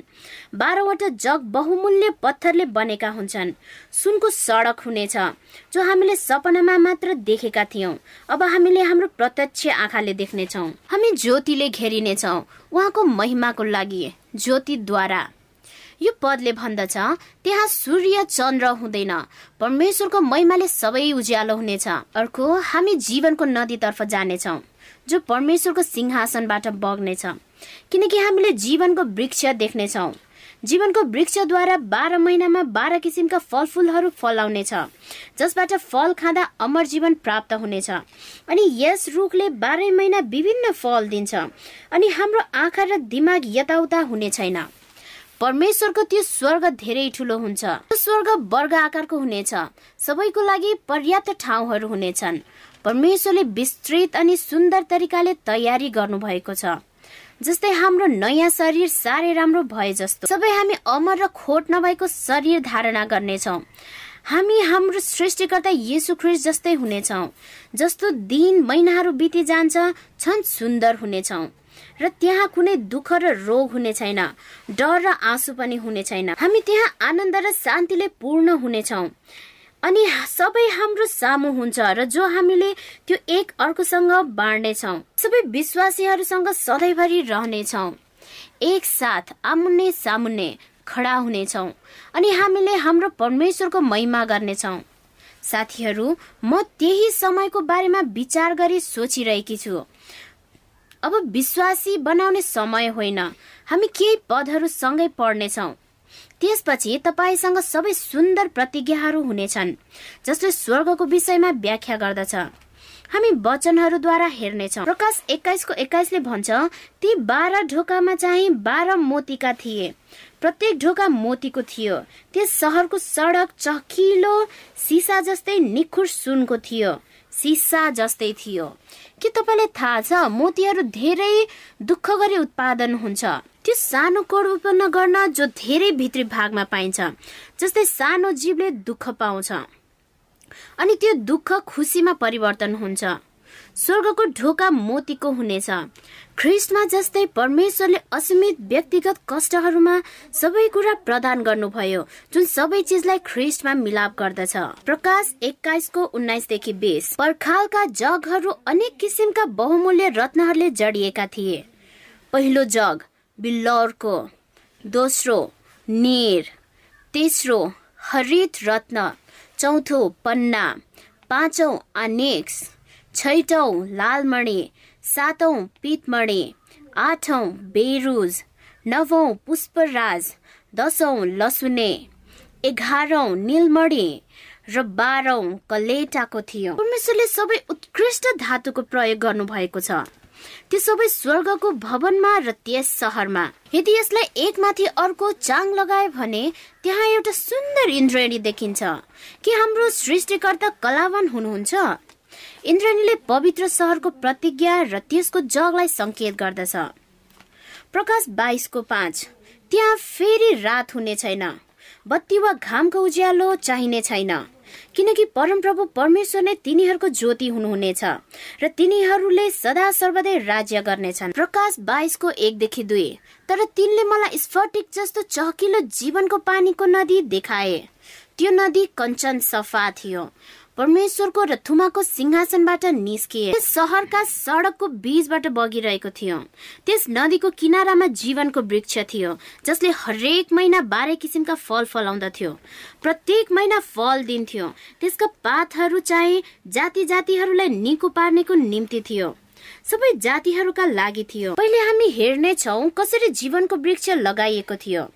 बाह्रवटा जग बहुमूल्य पत्थरले बनेका हुन्छन्। सुनको सडक हुनेछ जो हामीले सपनामा मात्र देखेका थियौँ। अब हामीले हाम्रो प्रत्यक्ष आँखाले देख्नेछौँ। हामी ज्योतिले घेरिनेछौँ। उहाँको महिमाको लागि ज्योतिद्वारा। यो पदले भन्दछ त्यहाँ सूर्य चन्द्र हुँदैन। परमेश्वरको महिमाले सबै उज्यालो हुनेछ। अर्को हामी जीवनको नदीतर्फ जानेछौँ जो परमेश्वरको सिंहासनबाट बग्नेछ। किनकि हामीले जीवनको वृक्ष देख्नेछौँ। जीवनको वृक्षद्वारा बाह्र महिनामा बाह्र किसिमका फलफुलहरू फलाउनेछ जसबाट फल खाँदा अमर जीवन प्राप्त हुनेछ। अनि यस रुखले बाह्रै महिना विभिन्न फल दिन्छ। अनि हाम्रो आँखा र दिमाग यताउता हुने छैन। परमेश्वरको त्यो स्वर्ग धेरै ठुलो हुन्छ। त्यो स्वर्ग वर्ग आकारको हुनेछ। सबैको लागि पर्याप्त ठाउँहरू हुनेछन्। परमेश्वरले विस्तृत अनि सुन्दर तरिकाले तयारी गर्नुभएको छ। जस्तै हाम्रो नयाँ शरीर साह्रै राम्रो भए जस्तो। सबै हामी अमर र खोट नभएको शरीर धारणा गर्नेछौँ। हामी हाम्रो सृष्टिकर्ता येसु ख्रिस्ट जस्तै हुनेछौँ। जस्तो दिन महिनाहरू बिति जान्छ छन् सुन्दर हुनेछौँ। र त्यहाँ कुनै दुःख र रोग हुने छैन। डर र आँसु पनि हुने छैन। हामी त्यहाँ आनन्द र शान्तिले पूर्ण हुनेछौँ अनि सबै हाम्रो सामु हुन्छ र जो हामीले त्यो एक अर्कोसँग बाँड्नेछौँ सबै विश्वासीहरूसँग सधैँभरि रहनेछौँ एक साथ आमुन्ने सामुन्ने खडा हुनेछौँ अनि हामीले हाम्रो परमेश्वरको महिमा गर्नेछौँ साथीहरू म त्यही समयको बारेमा विचार गरी सोचिरहेकी छु। अब विश्वासी बनाउने समय होइन। हामी केही पदहरू सँगै पढ्नेछौँ। त्यसपछि तपाईँसँग सबै सुन्दर प्रतिज्ञाहरू हुनेछन् जसले स्वर्गको विषयमा व्याख्या गर्दछ। हामी वचनहरूद्वारा हेर्नेछौँ। प्रकाश एक्काइसको एक्काइसले भन्छ ती बाह्र ढोकामा चाहिँ बाह्र मोतीका थिए। प्रत्येक ढोका मोतीको थियो। त्यस सहरको सडक चकिलो सिसा जस्तै निखुर सुनको थियो। सिसा जस्तै थियो। के तपाईँलाई थाहा छ मोतीहरू धेरै दुःख गरी उत्पादन हुन्छ? त्यो सानो कोड उत्पन्न गर्न जो धेरै भित्री भागमा पाइन्छ जस्तै सानो जीवले दुःख पाउँछ। अनि त्यो दुःख खुसीमा परिवर्तन हुन्छ। स्वर्गको ढोका मोतीको हुनेछ। ख्रिस्टमा जस्तै परमेश्वरले असीमित व्यक्तिगत कष्टहरूमा सबै कुरा प्रदान गर्नुभयो जुन सबै चिजलाई ख्रिस्टमा मिलाप गर्दछ। प्रकाश एक्काइसको उन्नाइसदेखि बिस। पर्खालका जगहरू अनेक किसिमका बहुमूल्य रत्नहरूले जडिएका थिए। पहिलो जग बिल्लौरको। दोस्रो निर। तेस्रो हरित रत्न। चौथो पन्ना। पाँचौं अनेक्स। छैटौं लालमणि सातौं पितमणि आठौं बेरुज नवौं पुष्पराज दसौं लसुने एघारौं निलमणि र बाह्रौं कलेटाको थियो। परमेश्वरले सबै उत्कृष्ट धातुको प्रयोग गर्नु भएको छ। त्यो सबै स्वर्गको भवनमा र त्यस सहरमा। यदि यसलाई एकमाथि अर्को चाङ लगायो भने त्यहाँ एउटा सुन्दर इन्द्रेणी देखिन्छ। कि हाम्रो सृष्टिकर्ता कलावान हुनुहुन्छ? इन्द्रनीले पवित्र सहरको प्रतिज्ञा र त्यसको जगलाई संकेत गर्दछ। प्रकाश बाइसको पाँच त्यहाँ फेरि रात हुने छैन। बत्ती वा घामको उज्यालो चाहिने छैन। किनकि परमप्रभु परमेश्वर नै तिनीहरूको ज्योति हुनुहुनेछ र तिनीहरूले सदा सर्वदै राज्य गर्नेछन्। प्रकाश बाइसको एकदेखि दुई तर तिनले मलाई स्फटिक जस्तो चहकिलो जीवनको पानीको नदी देखाए। त्यो नदी कञ्चन सफा थियो। परमेश्वरको र थुमाको सिंहासनबाट निस्किए। सहरका सडकको बीचबाट बगिरहेको थियो। त्यस नदीको किनारामा जीवनको वृक्ष थियो जसले हरेक महिना बाह्र किसिमका फल फलाउँदथ्यो। प्रत्येक महिना फल दिन्थ्यो। त्यसका पातहरू चाहिँ जाति जातिहरूलाई निको पार्नेको निम्ति थियो। सबै जातिहरूका लागि थियो। पहिले हामी हेर्नेछौ कसरी जीवनको वृक्ष लगाइएको थियो।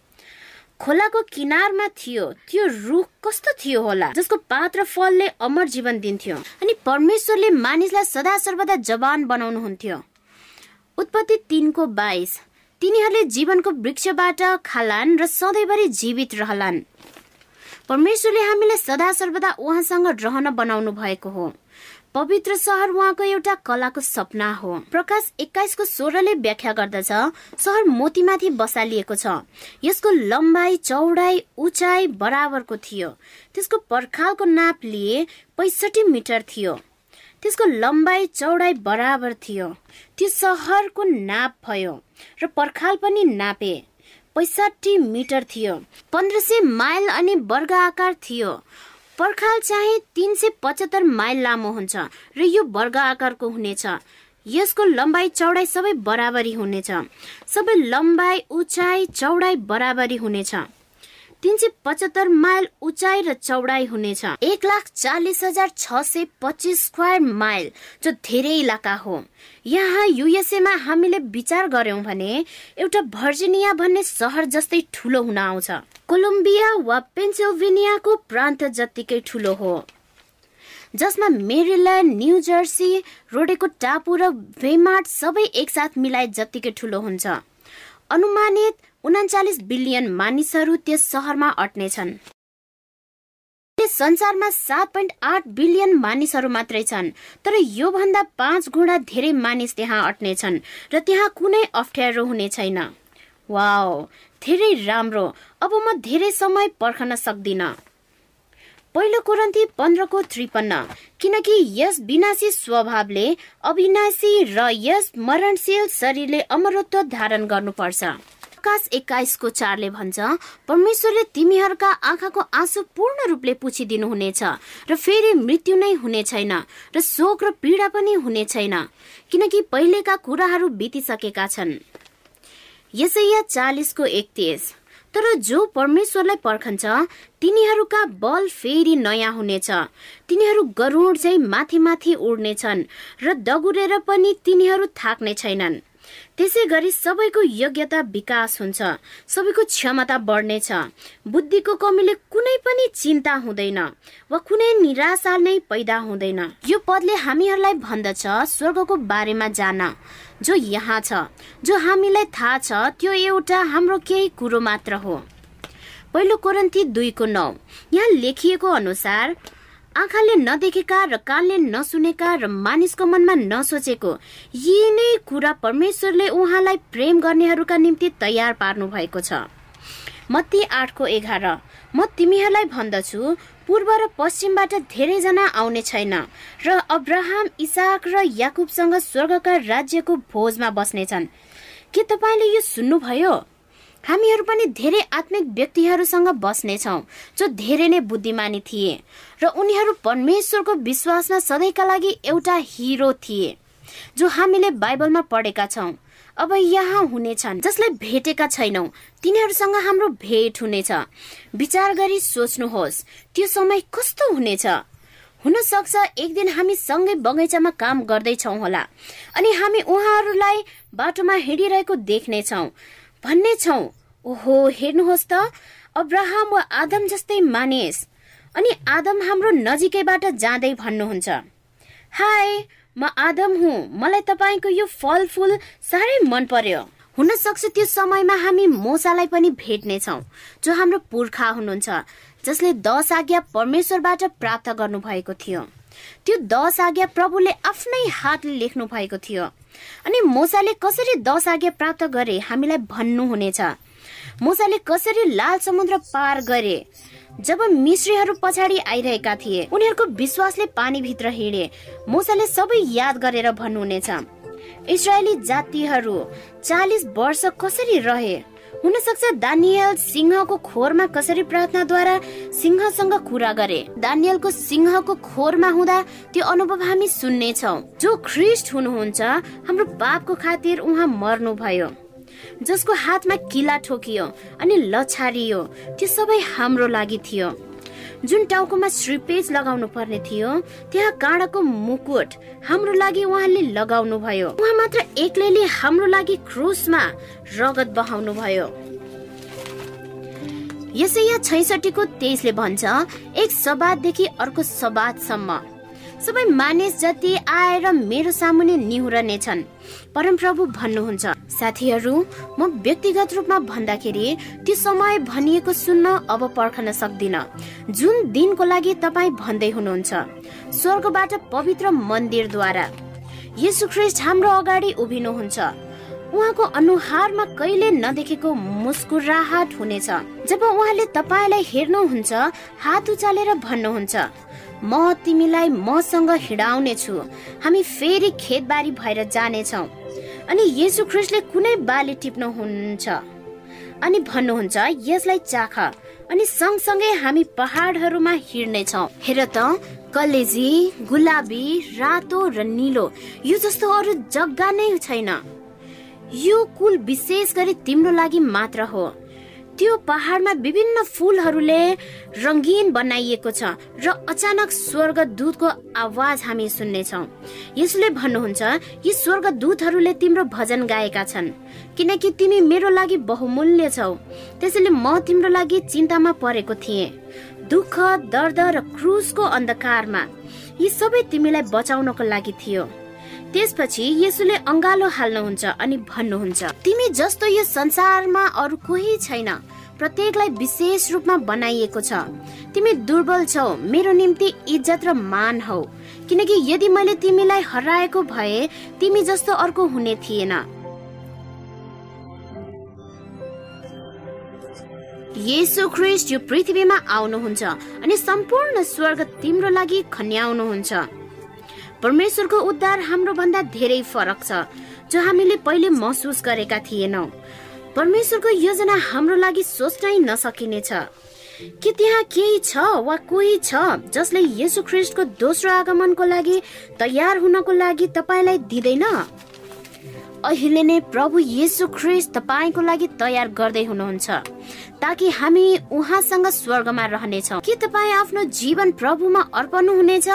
खोलाको किनारमा थियो। त्यो रुख कस्तो थियो होला? जसको पात र फलले अमर जीवन दिन्थ्यो अनि परमेश्वरले मानिसलाई सदा सर्वदा जवान बनाउनुहुन्थ्यो। उत्पत्ति तिनको बाइस। तिनीहरूले जीवनको वृक्षबाट खालान् र सधैँभरि जीवित रहलान्। परमेश्वरले हामीलाई सदा सर्वदा उहाँसँग रहन बनाउनु भएको हो। पवित्र सहर उहाँको एउटा कलाको सपना हो। प्रकाश एक्काइसको सोह्रले व्याख्या गर्दछ सहर मोतीमाथि बसालिएको छ। यसको लम्बाइ चौडाइ उचाइ बराबरको थियो। त्यसको पर्खालको नाप लिए पैसठी मिटर थियो। त्यसको लम्बाइ चौडाइ बराबर थियो। त्यो सहरको नाप भयो र पर्खाल पनि नापे। पैसठी मिटर थियो। पन्ध्र सय माइल अनि वर्ग आकार थियो। पर्खाल चाहिँ तिन सय पचहत्तर माइल लामो हुन्छ र यो वर्ग आकारको हुनेछ। यसको लम्बाइ चौडाइ सबै बराबरी हुनेछ। सबै लम्बाइ उचाइ चौडाइ बराबरी हुनेछ। तिन सय पचहत्तर माइल उचाइ र चौडाइ हुनेछ। एक लाख चालिस हजार छ सय पच्चिस स्क्वायर माइल जो धेरै इलाका हो। यहाँ युएसएमा हामीले विचार गर्यौं भने एउटा भर्जिनिया भन्ने सहर जस्तै ठुलो हुन आउँछ। कोलम्बिया वा पेन्सिल्भेनियाको प्रान्त जत्तिकै ठुलो हो। जसमा मेरिल्यान्ड न्यू जर्सी रोडेको टापु र भेमार्ट सबै एकसाथ मिलाए जत्तिकै ठुलो हुन्छ। अनुमानित उनाचालिस बिलियन मानिसहरू त्यस सहरमा अट्नेछन् संसारमा सात पोइन्ट आठ बिलियन मानिसहरू मात्रै छन् तर योभन्दा पाँच गुणा धेरै मानिस त्यहाँ अट्नेछन् र त्यहाँ कुनै अप्ठ्यारो हुने छैन। वाओ! धेरै राम्रो। अब म धेरै समय पर्खन सक्दिन। पहिलो कुरन्ती पन्ध्रको त्रिपन्न। किनकि यस विनाशी स्वभावले अविनाशी र यस मरणशील शरीरले अमरत्व धारण गर्नुपर्छ। आकाश एक्काइसको चारले भन्छ परमेश्वरले तिमीहरूका आँखाको आँसु पूर्ण रूपले पुछिदिनुहुनेछ र फेरि मृत्यु नै हुने छैन र शोक र पीडा पनि हुने छैन। किनकि पहिलेका कुराहरू बितिसकेका छन्। यसैया चालिसको एकतिस तर जो परमेश्वरलाई पर्खन्छ तिनीहरूका बल फेरि नयाँ हुनेछ। तिनीहरू गरुड चाहिँ माथि माथि उड्नेछन् र दगुरेर पनि तिनीहरू थाक्ने छैनन्। त्यसै गरी सबैको योग्यता विकास हुन्छ। सबैको क्षमता बढ्नेछ। बुद्धिको कमीले कुनै पनि चिन्ता हुँदैन वा कुनै निराशा नै पैदा हुँदैन। यो पदले हामीहरूलाई भन्दछ स्वर्गको बारेमा जान। जो यहाँ छ जो हामीलाई थाहा छ त्यो एउटा हाम्रो केही कुरो मात्र हो। पहिलो कोरन्ती दुईको नौ। यहाँ लेखिएको अनुसार आँखाले नदेखेका र कानले नसुनेका र मानिसको मनमा नसोचेको यी नै कुरा परमेश्वरले उहाँलाई प्रेम गर्नेहरूका निम्ति तयार पार्नु भएको छ। मत्ती आठको एघार म तिमीहरूलाई भन्दछु पूर्व र पश्चिमबाट धेरैजना आउने छैन र अब्राहम इसाक र याकुबसँग स्वर्गका राज्यको भोजमा बस्नेछन्। के तपाईँले यो सुन्नुभयो? हामीहरू पनि धेरै आत्मिक व्यक्तिहरूसँग बस्नेछौँ जो धेरै नै बुद्धिमानी थिए र उनीहरू परमेश्वरको विश्वासमा सधैँका लागि एउटा हिरो थिए जो हामीले बाइबलमा पढेका छौँ। अब यहाँ हुनेछन् जसलाई भेटेका छैनौँ तिनीहरूसँग हाम्रो भेट हुनेछ। विचार गरी सोच्नुहोस् त्यो समय कस्तो हुनेछ? हुन सक्छ एक दिन हामी सँगै बगैँचामा काम गर्दैछौ होला अनि हामी उहाँहरूलाई बाटोमा हिँडिरहेको देख्नेछौ। भन्ने छौ। ओहो हेर्नुहोस् त अब्राहम वा आदम जस्तै मानिस। अनि आदम हाम्रो नजिकैबाट जाँदै भन्नुहुन्छ हाय म आदम हुँ। मलाई तपाईँको यो फलफुल साह्रै मन पर्यो। हुन सक्छ त्यो समयमा हामी मोसालाई पनि भेट्नेछौँ जो हाम्रो पुर्खा हुनुहुन्छ जसले दश आज्ञा परमेश्वरबाट प्राप्त गर्नु भएको थियो। त्यो दश आज्ञा प्रभुले आफ्नै हातले लेख्नु भएको थियो। अनि मोसाले कसरी दश आज्ञा प्राप्त गरे हामीलाई भन्नुहुनेछ। मोसाले कसरी लाल समुद्र पार गरे? जब मिश्रीहरू पछाडि आइरहेका थिए उनीहरूको विश्वासले पानीभित्र हिँडे मोसाले सबै याद गरेर भन्नुहुनेछ इजरायली जातिहरू चालिस वर्ष कसरी रहे? हुन सक्छ दानियल सिंहको खोरमा कसरी प्रार्थनाद्वारा सिंहसँग कुरा गरे। दानियलको सिंहको खोरमा हुँदा त्यो अनुभव हामी सुन्नेछौ। जो ख्रिस्ट हुनुहुन्छ हाम्रो पापको खातिर उहाँ मर्नु भयो जसको हातमा किला ठोकियो अनि लछारियो त्यो सबै हाम्रो लागि थियो। जुन टाउकोमा श्रीपेज लगाउनु पर्ने थियो त्यहाँ काँडाको मुकुट हाम्रो लागि उहाँले लगाउनु भयो। उहाँ मात्र एक्लैले हाम्रो लागि क्रुसमा रगत बहाउनु भयो। यसै छैसठीको तेइसले भन्छ एक सबाददेखि अर्को सबादसम्म सबै मानिस जति आएर मेरो सामुने निहुरनेछन्। परमप्रभु भन्नुहुन्छ साथीहरू म व्यक्तिगत रूपमा भन्दाखेरि त्यो समय भनिएको सुन्न अब पर्खन सक्दिन। जुन दिनको लागि तपाईँ भन्दै हुनुहुन्छ स्वर्गबाट पवित्र मन्दिरद्वारा। ख्रिस्ट हाम्रो अगाडि उभिनुहुन्छ। उहाँको अनुहारमा कहिले नदेखेको मुस्कुराहट हुनेछ। जब उहाँले तपाईँलाई हेर्नुहुन्छ हात उचालेर भन्नुहुन्छ म तिमीलाई मसँग हिँडाउने छु हामी फेरि खेतबारी भएर जानेछौ। अनि येसु ख्रिस्टले कुनै बाली टिप्नुहुन्छ अनि भन्नुहुन्छ यसलाई चाख। अनि सँगसँगै हामी पहाडहरूमा हिँड्नेछौ। हेर त कलेजी गुलाबी रातो र निलो यो जस्तो अरू जग्गा नै छैन। यो कुल विशेष गरी तिम्रो लागि मात्र हो। त्यो पहाडमा विभिन्न फुलहरूले रङ्गीन बनाइएको छ र अचानक स्वर्ग दूतको आवाज हामी सुन्नेछौ। यसले भन्नुहुन्छ यी स्वर्ग दूतहरूले तिम्रो भजन गाएका छन् किनकि तिमी मेरो लागि बहुमूल्य छौ। त्यसैले म तिम्रो लागि चिन्तामा परेको थिएँ। दुःख दर्द र क्रुसको अन्धकारमा यी सबै तिमीलाई बचाउनको लागि थियो। त्यसपछि यसुले अङ्गालो हाल्नुहुन्छ अनि भन्नुहुन्छ तिमी जस्तो यो संसारमा अरू कोही छैन। प्रत्येकलाई विशेष रूपमा बनाइएको छ। तिमी दुर्बल छौ। मेरो निम्ति इज्जत र मान हौ। किनकि यदि मैले तिमीलाई हराएको भए तिमी जस्तो अर्को हुने थिएन। येसु ख्रिस्ट यो पृथ्वीमा आउनुहुन्छ अनि सम्पूर्ण स्वर्ग तिम्रो लागि खन्याउनुहुन्छ। परमेश्वरको उद्धार हाम्रो भन्दा धेरै फरक छ जो हामीले पहिले महसुस गरेका थिएनौँ। परमेश्वरको योजना हाम्रो लागि सोच्नै नसकिनेछ। के त्यहाँ केही छ वा कोही छ जसले येसु ख्रिस्टको दोस्रो आगमनको लागि तयार हुनको लागि तपाईँलाई दिँदैन? अहिले नै प्रभु येसु ख्रिस्ट तपाईँको लागि तयार गर्दै हुनुहुन्छ ताकि हामी उहाँसँग स्वर्गमा रहनेछौँ। के तपाईँ आफ्नो जीवन प्रभुमा अर्पनु हुनेछ?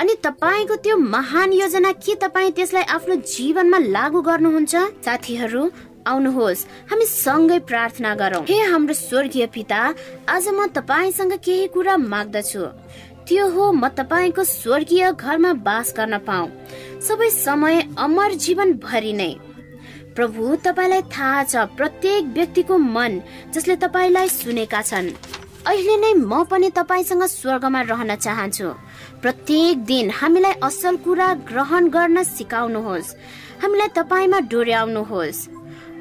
अनि तपाईँको त्यो महान योजना के तपाईँ त्यसलाई आफ्नो जीवनमा लागू गर्नुहुन्छ? साथीहरू आउनुहोस्। हामी सँगै प्रार्थना गरौँ। हे हाम्रो स्वर्गीय पिता आज म तपाईँसँग केही कुरा माग्दछु। त्यो हो म तपाईँको स्वर्गीय घरमा बास गर्न पाऊ। सबै समय अमर जीवन भरि नै। प्रभु तपाईँलाई थाहा छ प्रत्येक व्यक्तिको मन जसले तपाईँलाई सुनेका छन्। अहिले नै म पनि तपाईँसँग स्वर्गमा रहन चाहन्छु। प्रत्येक दिन हामीलाई असल कुरा ग्रहण गर्न सिकाउनुहोस्। हामीलाई तपाईँमा डोर्याउनुहोस्।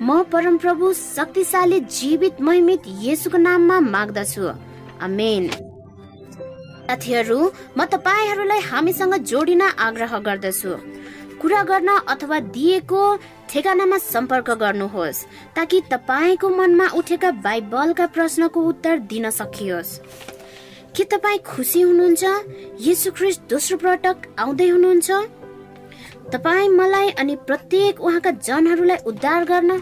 म परमप्रभु शक्तिशाली जीवित महिमित येसुको नाममा माग्दछु। अमेन साथीहरू म तपाईँहरूलाई हामीसँग जोडिन आग्रह गर्दछु। कुरा गर्न अथवा दिएको ठेगानामा सम्पर्क गर्नुहोस् ताकि तपाईँको मनमा उठेका बाइबलका प्रश्नको उत्तर दिन सकियोस्। के तपाईँ खुसी हुनुहुन्छ? यीशु ख्रिस्ट दोस्रो पटक आउँदै हुनुहुन्छ? तपाईँ मलाई अनि प्रत्येक उहाँका जनहरूलाई उद्धार गर्न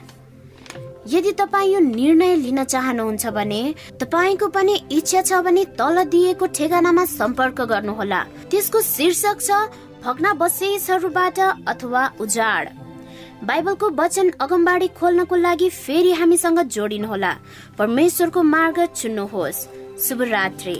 यदि तपाईँ यो निर्णय लिन चाहनुहुन्छ भने तपाईँको पनि इच्छा छ भने तल दिएको ठेगानामा सम्पर्क गर्नुहोला। त्यसको शीर्षक छ भग्न बसेसहरूबाट अथवा उजाड। बाइबलको वचन अगमबाडी खोल्नको लागि फेरि हामीसँग जोडिनुहोला। परमेश्वरको मार्ग चुन्नुहोस्। शुभ रात्रि।